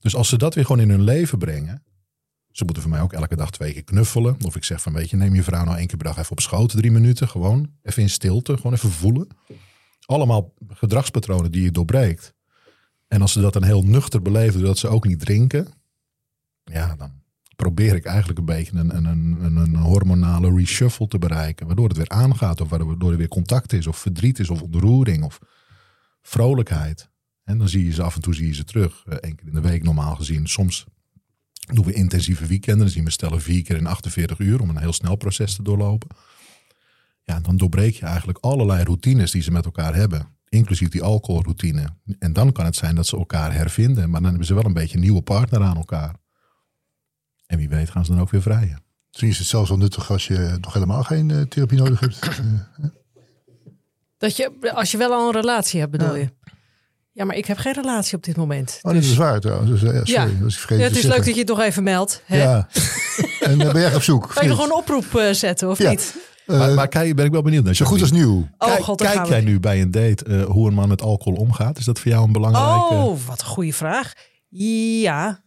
E: Dus als ze dat weer gewoon in hun leven brengen. Ze moeten voor mij ook elke dag twee keer knuffelen. Of ik zeg van, weet je, neem je vrouw nou één keer per dag even op schoot, drie minuten. Gewoon even in stilte, gewoon even voelen. Allemaal gedragspatronen die je doorbreekt. En als ze dat dan heel nuchter beleven, doordat ze ook niet drinken. Ja, dan probeer ik eigenlijk een beetje een, een, een, een hormonale reshuffle te bereiken. Waardoor het weer aangaat, of waardoor er weer contact is, of verdriet is, of ontroering, of vrolijkheid. En dan zie je ze af en toe zie je ze terug. eh, één keer in de week normaal gezien. Soms doen we intensieve weekenden. Dan zien we stellen vier keer in 48 uur om een heel snel proces te doorlopen. Ja, dan doorbreek je eigenlijk allerlei routines die ze met elkaar hebben. Inclusief die alcoholroutine. En dan kan het zijn dat ze elkaar hervinden. Maar dan hebben ze wel een beetje een nieuwe partner aan elkaar. En wie weet gaan ze dan ook weer vrijen.
C: Misschien is het zelfs wel nuttig als je nog helemaal geen eh, therapie nodig hebt. Eh,
D: Dat je, als je wel al een relatie hebt, bedoel
C: Ja.
D: je? Ja, maar ik heb geen relatie op dit moment.
C: Oh, dit
D: Dus-
C: is waar trouwens. Dus, eh, ja, sorry,
D: Ja.
C: dat was ik
D: Ja, het
C: te
D: is leuk dat je het nog even meldt. Hè?
C: Ja. En dan ben je echt op zoek.
D: Kan je nog gewoon een oproep eh, zetten, of
C: Ja.
D: niet?
C: Eh,
E: maar, maar kijk, ben ik wel benieuwd naar.
C: zo goed als nieuw.
D: Oh
E: Kijk,
D: god,
E: kijk jij nu bij een date eh, hoe een man met alcohol omgaat? Is dat voor jou een belangrijke...
D: Oh, wat een goede vraag. Ja.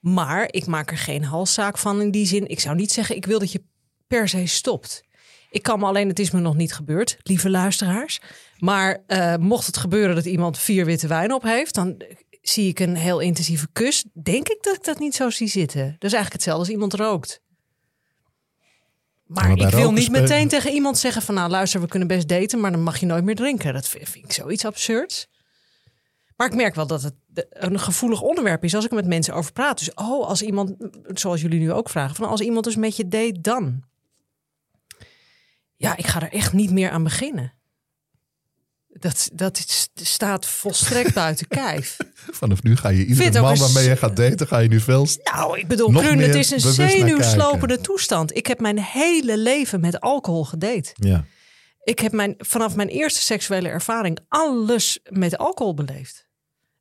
D: Maar ik maak er geen halszaak van in die zin. Ik zou niet zeggen, ik wil dat je per se stopt. Ik kan me alleen, het is me nog niet gebeurd, lieve luisteraars. Maar eh, mocht het gebeuren dat iemand vier witte wijn op heeft, dan zie ik een heel intensieve kus. Denk ik dat ik dat niet zo zie zitten. Dat is eigenlijk hetzelfde als iemand rookt. Maar ik wil niet meteen tegen iemand zeggen van nou luister, we kunnen best daten, maar dan mag je nooit meer drinken. Dat vind vind ik zoiets absurds. Maar ik merk wel dat het een gevoelig onderwerp is als ik er met mensen over praat. Dus oh, als iemand, zoals jullie nu ook vragen, van als iemand dus met je date dan. Ja, ik ga er echt niet meer aan beginnen. Dat, dat is- staat volstrekt buiten kijf.
E: Vanaf nu ga je iedere man waarmee je gaat daten, ga je nu veel...
D: Nou, ik bedoel, het is een zenuwslopende toestand. Ik heb mijn hele leven met alcohol gedate.
E: Ja.
D: Ik heb mijn, vanaf mijn eerste seksuele ervaring alles met alcohol beleefd.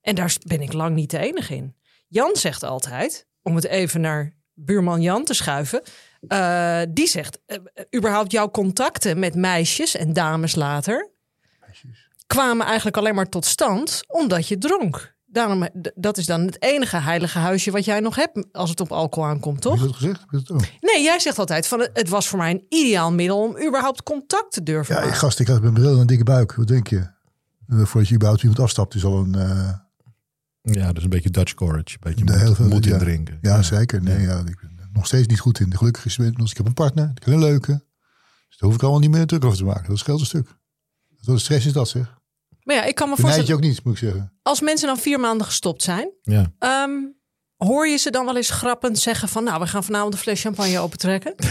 D: En daar ben ik lang niet de enige in. Jan zegt altijd, om het even naar buurman Jan te schuiven. eh, die zegt, eh, überhaupt jouw contacten met meisjes en dames later... kwamen eigenlijk alleen maar tot stand omdat je dronk. Daarom, d- dat is dan het enige heilige huisje wat jij nog hebt als het op alcohol aankomt,
C: Heb je
D: toch?
C: dat gezegd? Heb je dat ook?
D: Nee, jij zegt altijd van het- was voor mij een ideaal middel om überhaupt contact te durven
C: Ja,
D: maken.
C: gast, ik had mijn bril en een dikke buik. Wat denk je? Eh, Voordat je überhaupt iemand afstapt, is al een... eh,
E: ja, dus een beetje Dutch courage. Een beetje
C: De
E: moed,
C: heel veel-
E: moed
C: ja. zeker. Nee, ja. ik ben nog steeds niet goed in. Gelukkig is het, ik heb een partner, ik heb een leuke. Dus daar hoef ik allemaal niet meer druk over te maken. Dat scheelt een stuk. Wat stress is dat, zeg.
D: Maar ja, ik kan me
C: Benijd je
D: voorstellen,
C: ook niet, moet ik zeggen.
D: als mensen dan vier maanden gestopt zijn,
E: Ja.
D: ehm, hoor je ze dan wel eens grappend zeggen van, nou, we gaan vanavond een fles champagne opentrekken?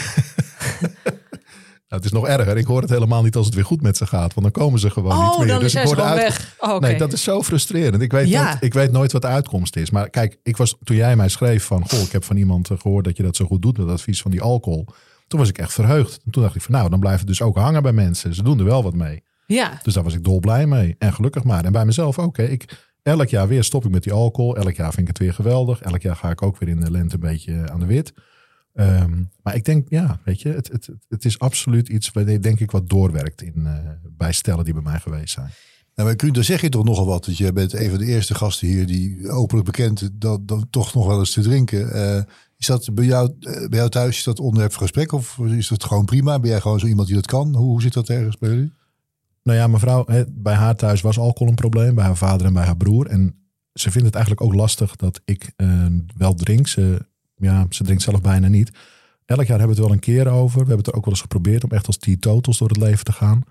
E: Nou, het is nog erger. Ik hoor het helemaal niet als het weer goed met ze gaat. Want dan komen ze gewoon niet
D: Oh,
E: meer.
D: dan
E: dus
D: zijn
E: ik
D: ze gewoon
E: uit-
D: weg. Oh.
E: Nee, dat is zo frustrerend. Ik weet,
D: Ja.
E: nooit, ik weet nooit wat de uitkomst is. Maar kijk, ik was, toen jij mij schreef van... Goh, ik heb van iemand eh, gehoord dat je dat zo goed doet... met advies van die alcohol. Toen was ik echt verheugd. En toen dacht ik van nou, dan blijft het dus ook hangen bij mensen. Ze doen er wel wat mee.
D: Ja,
E: Dus daar was ik dolblij mee. En gelukkig maar. En bij mezelf ook. Hè. Ik, elk jaar weer stop ik met die alcohol. Elk jaar vind ik het weer geweldig. Elk jaar ga ik ook weer in de lente een beetje aan de wit. Ehm, maar ik denk, ja, weet je, het, het, het is absoluut iets denk ik wat doorwerkt in, eh, bij stellen die bij mij geweest zijn.
C: Nou, maar dan zeg je toch nogal wat. Dat je bent een van de eerste gasten hier die openlijk bekend dat, dat toch nog wel eens te drinken. Eh, is dat bij jou, eh, bij jou thuis is dat onderwerp van gesprek of is dat gewoon prima? Ben jij gewoon zo iemand die dat kan? Hoe, hoe zit dat ergens bij jullie?
E: Nou ja, mevrouw, bij haar thuis was alcohol een probleem. Bij haar vader en bij haar broer. En ze vindt het eigenlijk ook lastig dat ik eh, wel drink. Ze, ja, ze drinkt zelf bijna niet. Elk jaar hebben we het wel een keer over. We hebben het er ook wel eens geprobeerd om echt als teetotals door het leven te gaan.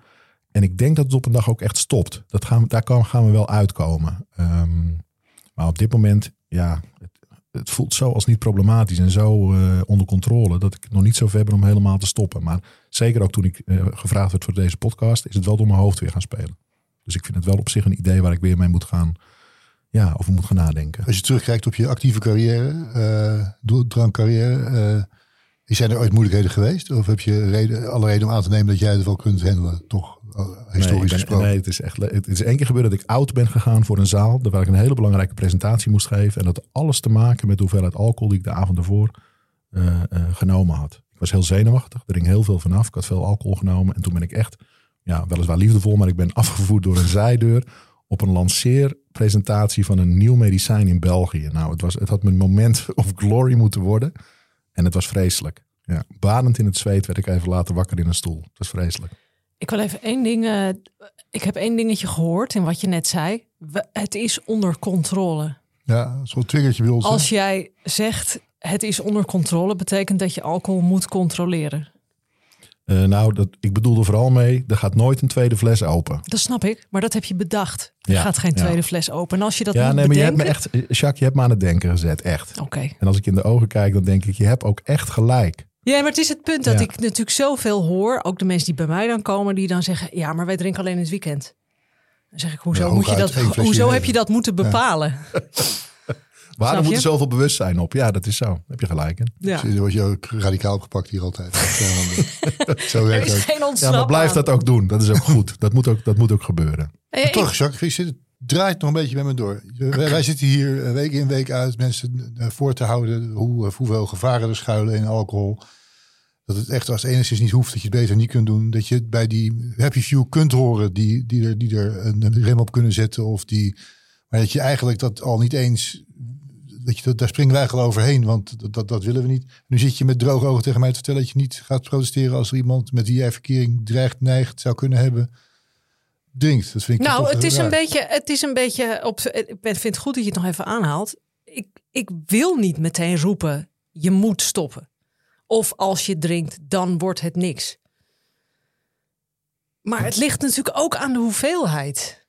E: En ik denk dat het op een dag ook echt stopt. Dat gaan, we- daar gaan we wel uitkomen. Ehm, maar op dit moment, ja, het voelt zo als niet problematisch en zo eh, onder controle. Dat ik nog niet zo ver ben om helemaal te stoppen. Maar zeker ook toen ik eh, gevraagd werd voor deze podcast, is het wel door mijn hoofd weer gaan spelen. Dus ik vind het wel op zich een idee waar ik weer mee moet gaan, ja, over moet gaan nadenken.
C: Als je terugkijkt op je actieve carrière, eh doel- drankcarrière, eh, zijn er ooit moeilijkheden geweest? Of heb je reden, alle reden om aan te nemen dat jij het wel kunt handelen? Toch eh, historisch
E: nee, ik ben-
C: gesproken.
E: Nee, het is echt. Het is één keer gebeurd dat ik oud ben gegaan voor een zaal. Waar ik een hele belangrijke presentatie moest geven. En dat had alles te maken met de hoeveelheid alcohol die ik de avond ervoor eh, eh, genomen had. Ik was heel zenuwachtig. Er ging heel veel vanaf. Ik had veel alcohol genomen. En toen ben ik echt, ja, weliswaar liefdevol, maar ik ben afgevoerd door een zijdeur. Op een lanceerpresentatie van een nieuw medicijn in België. Nou, het, was, het had mijn moment of glory moeten worden. En het was vreselijk. Ja, badend in het zweet werd ik even later wakker in een stoel. Het was vreselijk.
D: ik wil even één ding. eh, ik heb één dingetje gehoord in wat je net zei. We- het is onder controle.
C: Ja, zo'n triggertje bij ons. hè?
D: Als jij zegt het is onder controle, betekent dat je alcohol moet controleren.
E: Eh, nou, dat, ik bedoel er vooral mee, er gaat nooit een tweede fles open.
D: Dat snap ik, maar dat heb je bedacht. Er
E: Ja,
D: gaat geen
E: ja.
D: tweede fles open. En als je dat
E: ja,
D: niet
E: nee, maar je hebt me echt, eh, Jacques, je hebt me aan het denken gezet, echt.
D: Oké.
E: En als ik in de ogen kijk, dan denk ik, je hebt ook echt gelijk.
D: Ja, maar het is het punt dat
E: Ja.
D: ik natuurlijk zoveel hoor. Ook de mensen die bij mij dan komen, die dan zeggen... ja, maar wij drinken alleen in het weekend. Dan zeg ik, hoezo, moet je dat, hoezo heb je dat moeten bepalen?
E: Waarom moet er zoveel bewustzijn op? Ja, dat is zo. Heb je gelijk in.
D: Ja.
C: Dan word je ook radicaal opgepakt hier altijd. Zo
D: Er
C: werkt
D: is
C: het.
D: geen
E: Ja, maar blijf dat ook doen. Dat is ook goed. Dat moet ook, dat moet ook gebeuren.
D: Eh,
C: Toch, Jacques, je, draait nog een beetje met me door. Wij, wij zitten hier eh, week in week uit mensen eh, voor te houden hoe, eh, hoeveel gevaren er schuilen in alcohol. Dat het echt als het enigszins niet hoeft, dat je het beter niet kunt doen. Dat je het bij die happy few kunt horen die, die, er, die er een een rem op kunnen zetten. Of die, maar dat je eigenlijk dat al niet eens, dat je, dat, daar springen wij gewoon overheen, want dat, dat, dat willen we niet. Nu zit je met droge ogen tegen mij te vertellen dat je niet gaat protesteren als er iemand met wie jij verkering dreigt, neigt, zou kunnen hebben, drinkt. Dat vind ik
D: Nou, het is,
C: raar.
D: een beetje, het is een beetje op. Ik ben- vind het goed dat je het nog even aanhaalt. Ik, ik wil niet meteen roepen: je moet stoppen. Of als je drinkt, dan wordt het niks. Maar het ligt natuurlijk ook aan de hoeveelheid.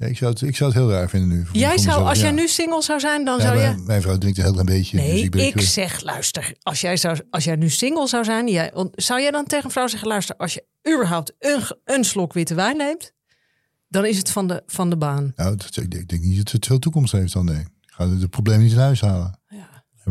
C: Ja, ik, zou het, ik zou het heel raar vinden nu.
D: Jij zou,
C: mezelf,
D: als jij nu single zou zijn, dan
C: Ja,
D: zou je.
C: mijn vrouw drinkt een heel klein beetje.
D: Nee,
C: dus ik, ben
D: ik zeg, luister, als jij, zou, als jij nu single zou zijn, jij, zou jij dan tegen een vrouw zeggen, luister, als je überhaupt een, een slok witte wijn neemt, dan is het van de, van de baan.
C: Nou, dat, ik, denk- ik denk niet dat het veel toekomst heeft dan, nee. Ga het probleem niet in huis halen.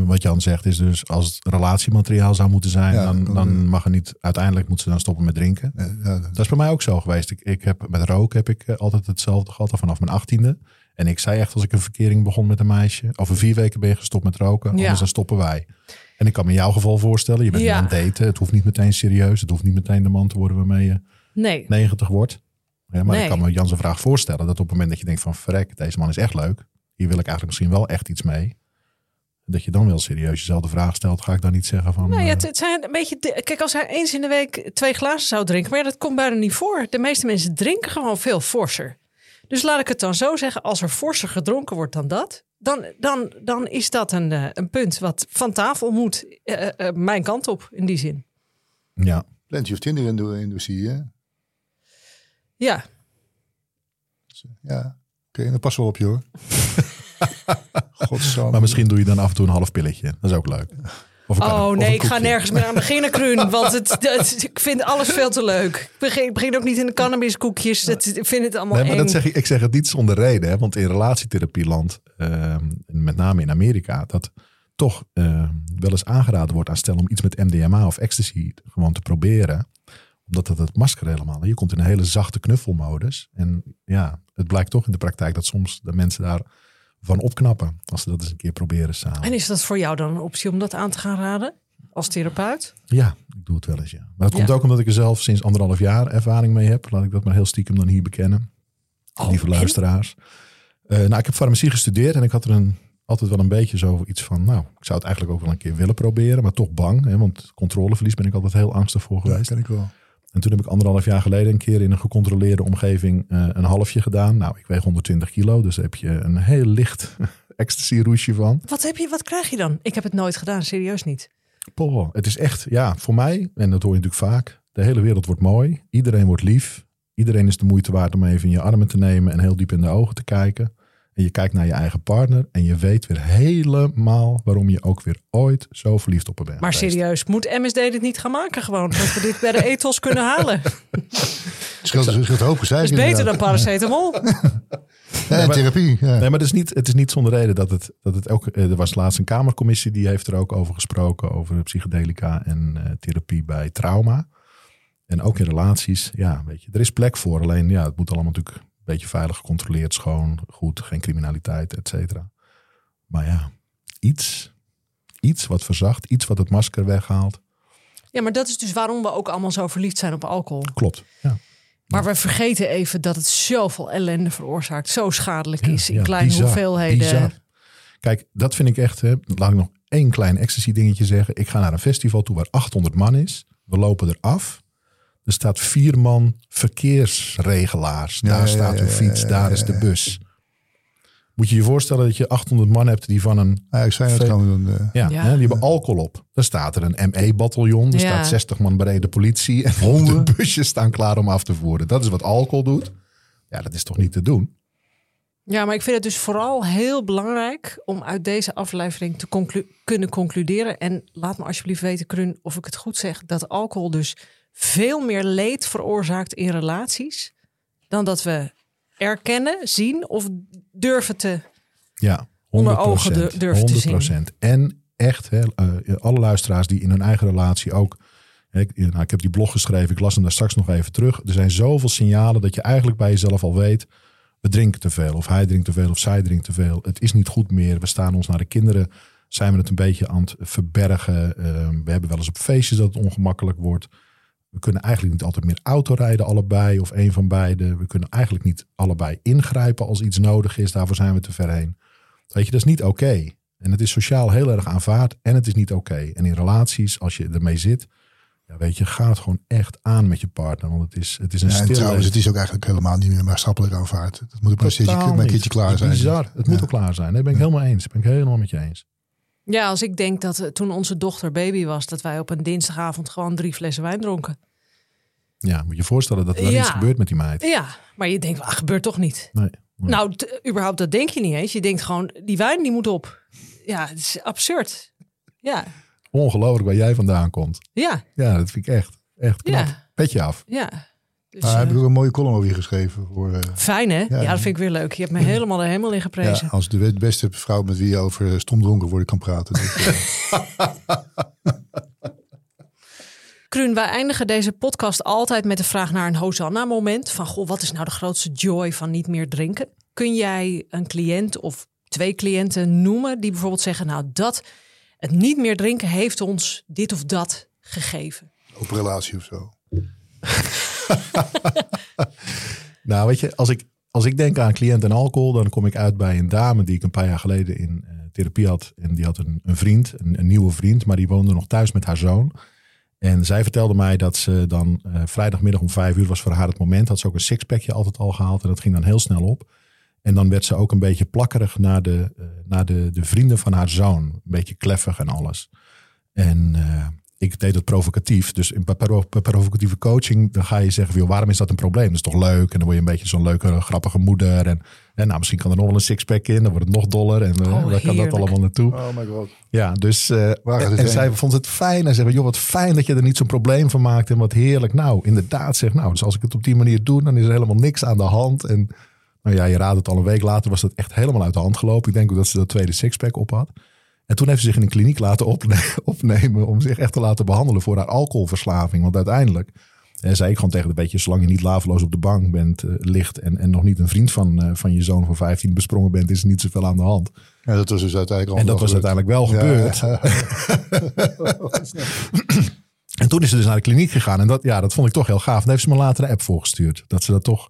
E: Wat Jan zegt is dus, als het relatiemateriaal zou moeten zijn,
C: Ja,
E: dan,
C: dan-
E: dan mag er niet, uiteindelijk moet ze dan stoppen met drinken.
C: Ja, ja, dat-
E: Dat is bij mij ook zo geweest. Ik, ik heb met roken heb ik eh, altijd hetzelfde gehad al vanaf mijn achttiende. En ik zei echt als ik een verkering begon met een meisje, over vier weken ben je gestopt met roken,
D: Ja.
E: anders dan stoppen wij. En ik kan me in jouw geval voorstellen, je bent nu aan het daten. Het hoeft niet meteen serieus. Het hoeft niet meteen de man te worden waarmee je
D: Nee,
E: 90 wordt. Ja, maar
D: Nee.
E: ik kan me Jan zijn vraag voorstellen dat op het moment dat je denkt van verrek, deze man is echt leuk. Hier wil ik eigenlijk misschien wel echt iets mee. Dat je dan wel serieus jezelf de vraag stelt, ga ik dan niet zeggen van...
D: Nou ja,
E: eh,
D: het, het zijn een beetje. de- Kijk, als hij eens in de week twee glazen zou drinken, maar ja, dat komt bijna niet voor. De meeste mensen drinken gewoon veel forser. Dus laat ik het dan zo zeggen: als er forser gedronken wordt dan dat, dan, dan, dan is dat een, eh, een punt wat van tafel moet. eh, eh, mijn kant op, in die zin.
E: ja,
C: Plenty of Tinder industrie, hè?
D: Ja,
C: Ja. Oké, dan pas wel op je hoor. Godsamme.
E: maar misschien doe je dan af en toe een half pilletje. Dat is ook leuk. Of
D: Oh nee, ik ga nergens meer aan beginnen, Kruun. Want het, het- ik vind alles veel te leuk. Ik begin, ik begin ook niet in de cannabiskoekjes. Dat, ik vind het allemaal
E: Nee, maar
D: eng.
E: dat zeg ik, ik zeg het niet zonder reden. Hè? Want in relatietherapieland, ehm, met name in Amerika, dat toch ehm, wel eens aangeraden wordt aan stellen om iets met MDMA of ecstasy gewoon te proberen. Omdat dat het masker helemaal. Je komt in een hele zachte knuffelmodus. En ja, het blijkt toch in de praktijk dat soms de mensen daar van opknappen. Als ze dat eens een keer proberen samen.
D: En is dat voor jou dan een optie om dat aan te gaan raden? Als therapeut?
E: Ja, ik doe het wel eens, ja. Maar dat komt
D: Ja.
E: ook omdat ik er zelf sinds anderhalf jaar ervaring mee heb. Laat ik dat maar heel stiekem dan hier bekennen.
D: Oh,
E: Lieve luisteraars. Eh, nou, ik heb farmacie gestudeerd en ik had er een, altijd wel een beetje zo iets van... Nou, ik zou het eigenlijk ook wel een keer willen proberen, maar toch bang. Hè, want controleverlies ben ik altijd heel angstig voor
C: Ja,
E: geweest.
C: ken ik wel.
E: En toen heb ik anderhalf jaar geleden een keer in een gecontroleerde omgeving eh, een halfje gedaan. Nou, ik weeg 120 kilo, dus daar heb je een heel licht ecstasy-roesje van.
D: Wat, heb je, wat krijg je dan? Ik heb het nooit gedaan, serieus niet.
E: Poh, het is echt, ja, voor mij, en dat hoor je natuurlijk vaak, de hele wereld wordt mooi. Iedereen wordt lief. Iedereen is de moeite waard om even in je armen te nemen en heel diep in de ogen te kijken. En je kijkt naar je eigen partner en je weet weer helemaal waarom je ook weer ooit zo verliefd op haar bent.
D: Maar
E: geweest.
D: serieus, moet MSD dit niet gaan maken gewoon? Dat we dit bij de ethos kunnen halen.
C: Scheelt, scheelt hoop gezeik
D: is beter dan paracetamol.
C: Ja,
E: maar-
C: therapie. Ja.
E: Nee, maar het is niet, het is niet zonder reden dat het, dat het ook. eh, Er was laatst een Kamercommissie die heeft er ook over gesproken. Over psychedelica en eh, therapie bij trauma. En ook in relaties. Ja, weet je, er is plek voor. Alleen ja, het moet allemaal natuurlijk beetje veilig gecontroleerd, schoon, goed, geen criminaliteit, et cetera. Maar ja, iets, iets wat verzacht, iets wat het masker weghaalt.
D: Ja, maar dat is dus waarom we ook allemaal zo verliefd zijn op alcohol.
E: Klopt. Ja.
D: Maar we vergeten even dat het zoveel ellende veroorzaakt. Zo schadelijk
E: Ja,
D: is in
E: ja,
D: kleine
E: bizar,
D: hoeveelheden.
E: bizar. Kijk, dat vind ik echt. Hè, laat ik nog één klein ecstasy dingetje zeggen. Ik ga naar een festival toe waar 800 man is. We lopen er af. Er staat vier man verkeersregelaars.
C: Ja,
E: Daar
C: ja,
E: staat uw
C: ja,
E: fiets,
C: ja,
E: daar
C: ja,
E: is de bus. Moet je je voorstellen dat je 800 man hebt die van een...
C: Ja, ik zei het
E: Ve-
C: gewoon. Dan, eh,
E: Ja,
D: Ja.
E: Hè, die hebben alcohol op. Dan staat er een ME-bataljon. Er
D: Ja.
E: staat 60 man brede politie. En
C: Honden.
E: de busjes staan klaar om af te voeren. Dat is wat alcohol doet. Ja, dat is toch niet te doen?
D: Ja, maar ik vind het dus vooral heel belangrijk om uit deze aflevering te conclu- kunnen concluderen. En laat me alsjeblieft weten, Krun, of ik het goed zeg, dat alcohol dus veel meer leed veroorzaakt in relaties dan dat we erkennen, zien of durven te.
E: Ja, 100%.
D: Onder ogen dur- durven te zien.
E: 100%. En echt, hè, eh, alle luisteraars die in hun eigen relatie ook... Ik, nou, ik heb die blog geschreven, ik las hem daar straks nog even terug. Er zijn zoveel signalen dat je eigenlijk bij jezelf al weet... we drinken te veel. Of hij drinkt te veel of zij drinkt te veel. Het is niet goed meer. We staan ons naar de kinderen. Zijn we het een beetje aan het verbergen. Eh, we hebben wel eens op feestjes dat het ongemakkelijk wordt. We kunnen eigenlijk niet altijd meer autorijden allebei of een van beide. We kunnen eigenlijk niet allebei ingrijpen als iets nodig is. Daarvoor zijn we te ver heen. Weet je, dat is niet oké. En het is sociaal heel erg aanvaard en het is niet oké. En in relaties, als je ermee zit, ja, weet je, ga het gewoon echt aan met je partner. Want het is, het is een
C: Ja, en
E: stille...
C: trouwens, het is ook eigenlijk helemaal niet meer maatschappelijk aanvaard. Dat moet ook maar een keertje, een keertje klaar zijn.
E: Bizar. Het moet
C: Ja.
E: ook klaar zijn. Daar ben ik helemaal eens. Ben ik helemaal met je eens.
D: Ja, als ik denk dat eh, toen onze dochter baby was, dat wij op een dinsdagavond gewoon drie flessen wijn dronken.
E: Ja, moet je je voorstellen dat er
D: Ja.
E: iets gebeurt met die meid.
D: Ja, maar je denkt, ah, gebeurt toch niet.
E: Nee. Nee.
D: Nou, überhaupt dat denk je niet eens. Je denkt gewoon, die wijn die moet op. Ja, het is absurd. Ja,
E: Ongelooflijk waar jij vandaan komt.
D: ja,
E: Ja, dat vind ik echt, echt knap.
D: Ja.
E: Petje af.
D: ja. Dus,
C: Maar heb
D: eh,
C: ik ook een mooie column over je geschreven. Voor, eh,
D: fijn hè? Ja,
C: Ja.
D: dat vind ik weer leuk. Je hebt me helemaal er helemaal in geprezen.
C: ja, als de beste vrouw met wie je over stomdronken worden kan praten. Dus, eh,
D: Kruun, wij eindigen deze podcast altijd met de vraag naar een Hosanna-moment. Van, goh, wat is nou de grootste joy van niet meer drinken? Kun jij een cliënt of twee cliënten noemen die bijvoorbeeld zeggen... nou, dat, het niet meer drinken heeft ons dit of dat gegeven?
C: op relatie of zo.
E: Nou, weet je, als ik, als ik denk aan cliënt en alcohol, dan kom ik uit bij een dame die ik een paar jaar geleden in eh, therapie had. En die had een, een vriend, een nieuwe vriend, maar die woonde nog thuis met haar zoon. En zij vertelde mij dat ze dan eh, vrijdagmiddag om vijf uur was voor haar het moment. Had ze ook een sixpackje altijd al gehaald en dat ging dan heel snel op. En dan werd ze ook een beetje plakkerig naar de, eh, naar de, de vrienden van haar zoon. Een beetje kleffig en alles. En eh, ik deed het provocatief. Dus in provocatieve coaching, dan ga je zeggen, joh, waarom is dat een probleem? Dat is toch leuk? En dan word je een beetje zo'n leuke, grappige moeder. En, en nou, misschien kan er nog wel een sixpack in. Dan wordt het nog doller. En eh,
D: Oh,
E: waar kan dat allemaal naartoe?
C: Oh my god.
E: Ja, dus eh, en, zij vond het fijn. En zei, joh, wat fijn dat je er niet zo'n probleem van maakt. En wat heerlijk. Nou, inderdaad, zeg nou, dus als ik het op die manier doe, dan is er helemaal niks aan de hand. En nou ja, je raadt het al een week later was dat echt helemaal uit de hand gelopen. Ik denk ook dat ze dat tweede sixpack op had. En toen heeft ze zich in een kliniek laten opne- opnemen om zich echt te laten behandelen voor haar alcoholverslaving. Want uiteindelijk eh, zei ik gewoon tegen de beetje, zolang je niet laveloos op de bank bent, eh, ligt en, en nog niet een vriend van, eh, van je zoon van 15 besprongen bent, is er niet zoveel aan de hand.
C: Ja, dat was dus uiteindelijk al
E: En dat was uiteindelijk wel gebeurd. En toen is ze dus naar de kliniek gegaan. En dat, ja, dat vond ik toch heel gaaf. En heeft ze me later een app voorgestuurd. Dat ze dat toch,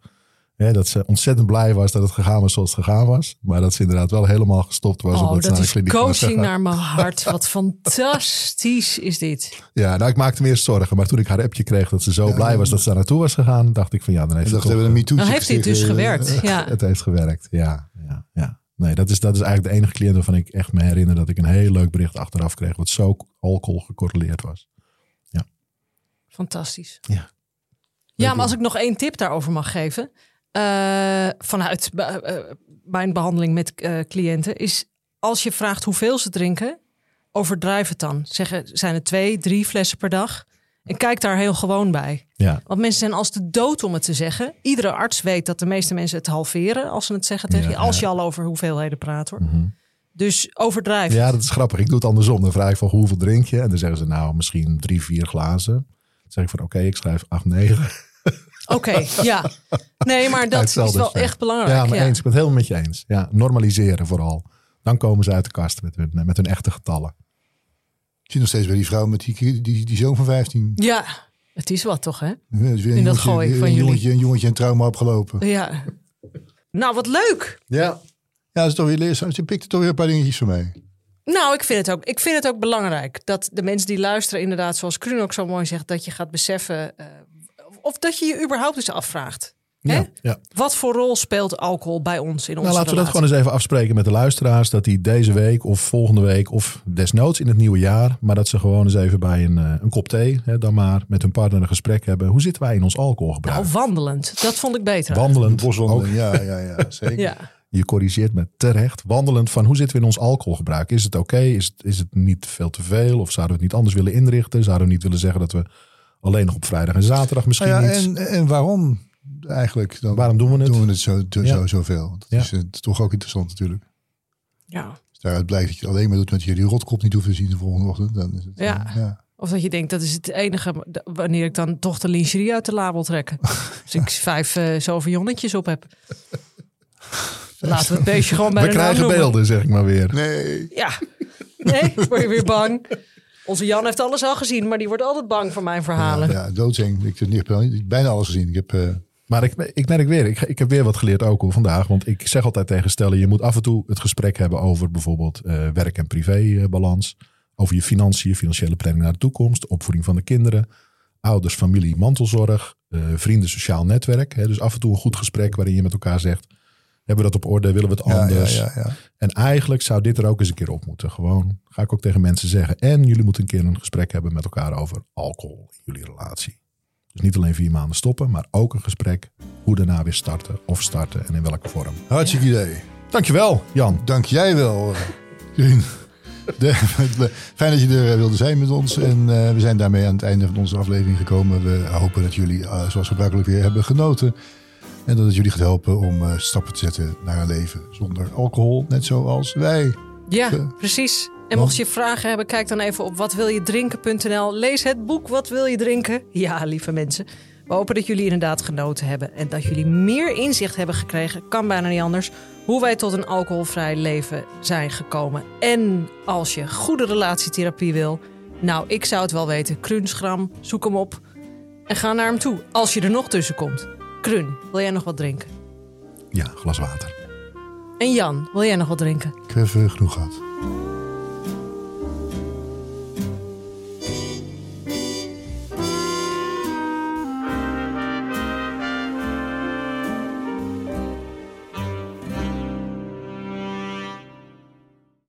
E: hè, dat ze ontzettend blij was dat het gegaan was zoals het gegaan was. Maar dat ze inderdaad wel helemaal gestopt was.
D: Oh,
E: omdat ze
D: dat
E: naar de
D: is
E: kliniek
D: coaching naar mijn hart. Wat fantastisch is dit.
E: Ja, nou, ik maakte me eerst zorgen. Maar toen ik haar appje kreeg dat ze zo blij was dat ze daar naartoe was gegaan, dacht ik van ja, dan heeft het toch,
C: een
E: eh,
D: Dan heeft dit dus gewerkt. Ja.
E: Het heeft gewerkt, ja. ja, ja. Nee, dat is, dat is eigenlijk de enige cliënt waarvan ik echt me herinner dat ik een heel leuk bericht achteraf kreeg. Wat zo alcohol gecorreleerd was.
D: Fantastisch.
E: Ja.
D: Ja, maar als ik nog één tip daarover mag geven. Eh, vanuit eh, mijn behandeling met eh, cliënten. Is als je vraagt hoeveel ze drinken. Overdrijf het dan. Zeggen, zijn het twee, drie flessen per dag? En kijk daar heel gewoon bij.
E: Ja,
D: Want mensen zijn als de dood om het te zeggen. Iedere arts weet dat de meeste mensen het halveren als ze het zeggen tegen
E: Ja,
D: je. Als
E: ja.
D: je al over hoeveelheden praat hoor.
E: Mhm.
D: Dus overdrijf.
E: Ja, dat is grappig. Ik doe het andersom. Dan vraag ik van hoeveel drink je? En dan zeggen ze nou misschien drie, vier glazen. Dan zeg ik van oké, ik schrijf acht, negen.
D: Oké, ja. Nee, maar dat is wel echt belangrijk.
E: Ja, maar
D: ja.
E: eens. Ik ben het helemaal met je eens. Ja, normaliseren vooral. Dan komen ze uit de kast met hun, met hun echte getallen.
C: Ik zie nog steeds bij die vrouw met die, die, die zoon van 15.
D: Ja, het is wat toch, hè?
C: Er weer
D: In
C: een
D: dat
C: jongetje,
D: gooi van
C: een
D: jullie.
C: jongetje, een jongetje een trauma opgelopen.
D: Ja. Nou, wat leuk.
E: Ja.
C: Ja, dat is toch weer leerzaam. Ze pikte toch weer een paar dingetjes van mee.
D: Nou, ik vind, het ook, ik vind het ook belangrijk dat de mensen die luisteren, inderdaad, zoals Kruun ook zo mooi zegt, dat je gaat beseffen. eh, of dat je je überhaupt eens afvraagt. Hè?
E: Ja, ja.
D: Wat voor rol speelt alcohol bij ons in onze
E: Nou, laten we dat gewoon eens even afspreken met de luisteraars. Dat die deze week of volgende week of desnoods in het nieuwe jaar. Maar dat ze gewoon eens even bij een, eh, een kop thee hè, dan maar met hun partner een gesprek hebben. Hoe zitten wij in ons alcoholgebruik?
D: Nou, wandelend. Dat vond ik beter.
E: Wandelend.
C: Boswandeling,
E: ook.
C: ja, ja, ja, zeker.
D: Ja.
E: Je corrigeert me terecht. Wandelend van hoe zitten we in ons alcoholgebruik? Is het oké? Is, het, is het niet veel te veel? Of zouden we het niet anders willen inrichten? Zouden we niet willen zeggen dat we alleen nog op vrijdag en zaterdag misschien
C: Nou ja,
E: iets...
C: en, en waarom eigenlijk? Dan
E: Waarom doen we het?
C: doen we het zo, zo,
E: Ja.
C: zo zoveel? Want Dat
E: Ja.
C: is eh, toch ook interessant natuurlijk.
D: ja.
C: Daaruit blijkt dat je het alleen maar doet met je die rotkop niet hoeft te zien de volgende ochtend. Dan is het,
D: Ja.
C: eh, ja.
D: Of dat je denkt, dat is het enige wanneer ik dan toch de lingerie uit de la wil trekken. Als ik vijf uh, zoveel jonnetjes op heb. Laten we het beestje gewoon bij
E: We
D: de naam
E: krijgen beelden, zeg ik maar weer.
C: Nee.
D: Ja. Nee, word je weer bang. Onze Jan heeft alles al gezien, maar die wordt altijd bang voor mijn verhalen.
C: Ja, doodseng. Ik heb niet, bijna alles gezien. Ik heb... eh,
E: Maar ik, ik merk weer, ik, ik heb weer wat geleerd ook vandaag. Want ik zeg altijd tegen stellen, je moet af en toe het gesprek hebben over bijvoorbeeld eh, werk- en privébalans. over je financiën, financiële planning naar de toekomst. Opvoeding van de kinderen. Ouders, familie, mantelzorg. eh, vrienden, sociaal netwerk. Hè. Dus af en toe een goed gesprek waarin je met elkaar zegt. Hebben we dat op orde? Willen we het anders?
C: ja, ja, ja.
E: En eigenlijk zou dit er ook eens een keer op moeten. Gewoon, ga ik ook tegen mensen zeggen. En jullie moeten een keer een gesprek hebben met elkaar over alcohol in jullie relatie. Dus niet alleen vier maanden stoppen, maar ook een gesprek. Hoe daarna weer starten of starten en in welke vorm.
C: Hartstikke idee.
E: Dankjewel, Jan.
C: Dank jij wel, eh, Rien. Fijn dat je er eh, wilde zijn met ons. En eh, we zijn daarmee aan het einde van onze aflevering gekomen. We hopen dat jullie, eh, zoals gebruikelijk weer, hebben genoten. En dat het jullie gaat helpen om eh, stappen te zetten naar een leven zonder alcohol. Net zoals wij.
D: Ja, precies. En mocht je vragen hebben, kijk dan even op watwiljedrinken.nl. Lees het boek Wat wil je drinken? Ja, lieve mensen. We hopen dat jullie inderdaad genoten hebben en dat jullie meer inzicht hebben gekregen, kan bijna niet anders, hoe wij tot een alcoholvrij leven zijn gekomen. En als je goede relatietherapie wil, nou, ik zou het wel weten. Krunsgram, zoek hem op en ga naar hem toe als je er nog tussen komt. Krun, wil jij nog wat drinken?
E: Ja, glas water.
D: En Jan, wil jij nog wat drinken?
C: Ik heb genoeg gehad.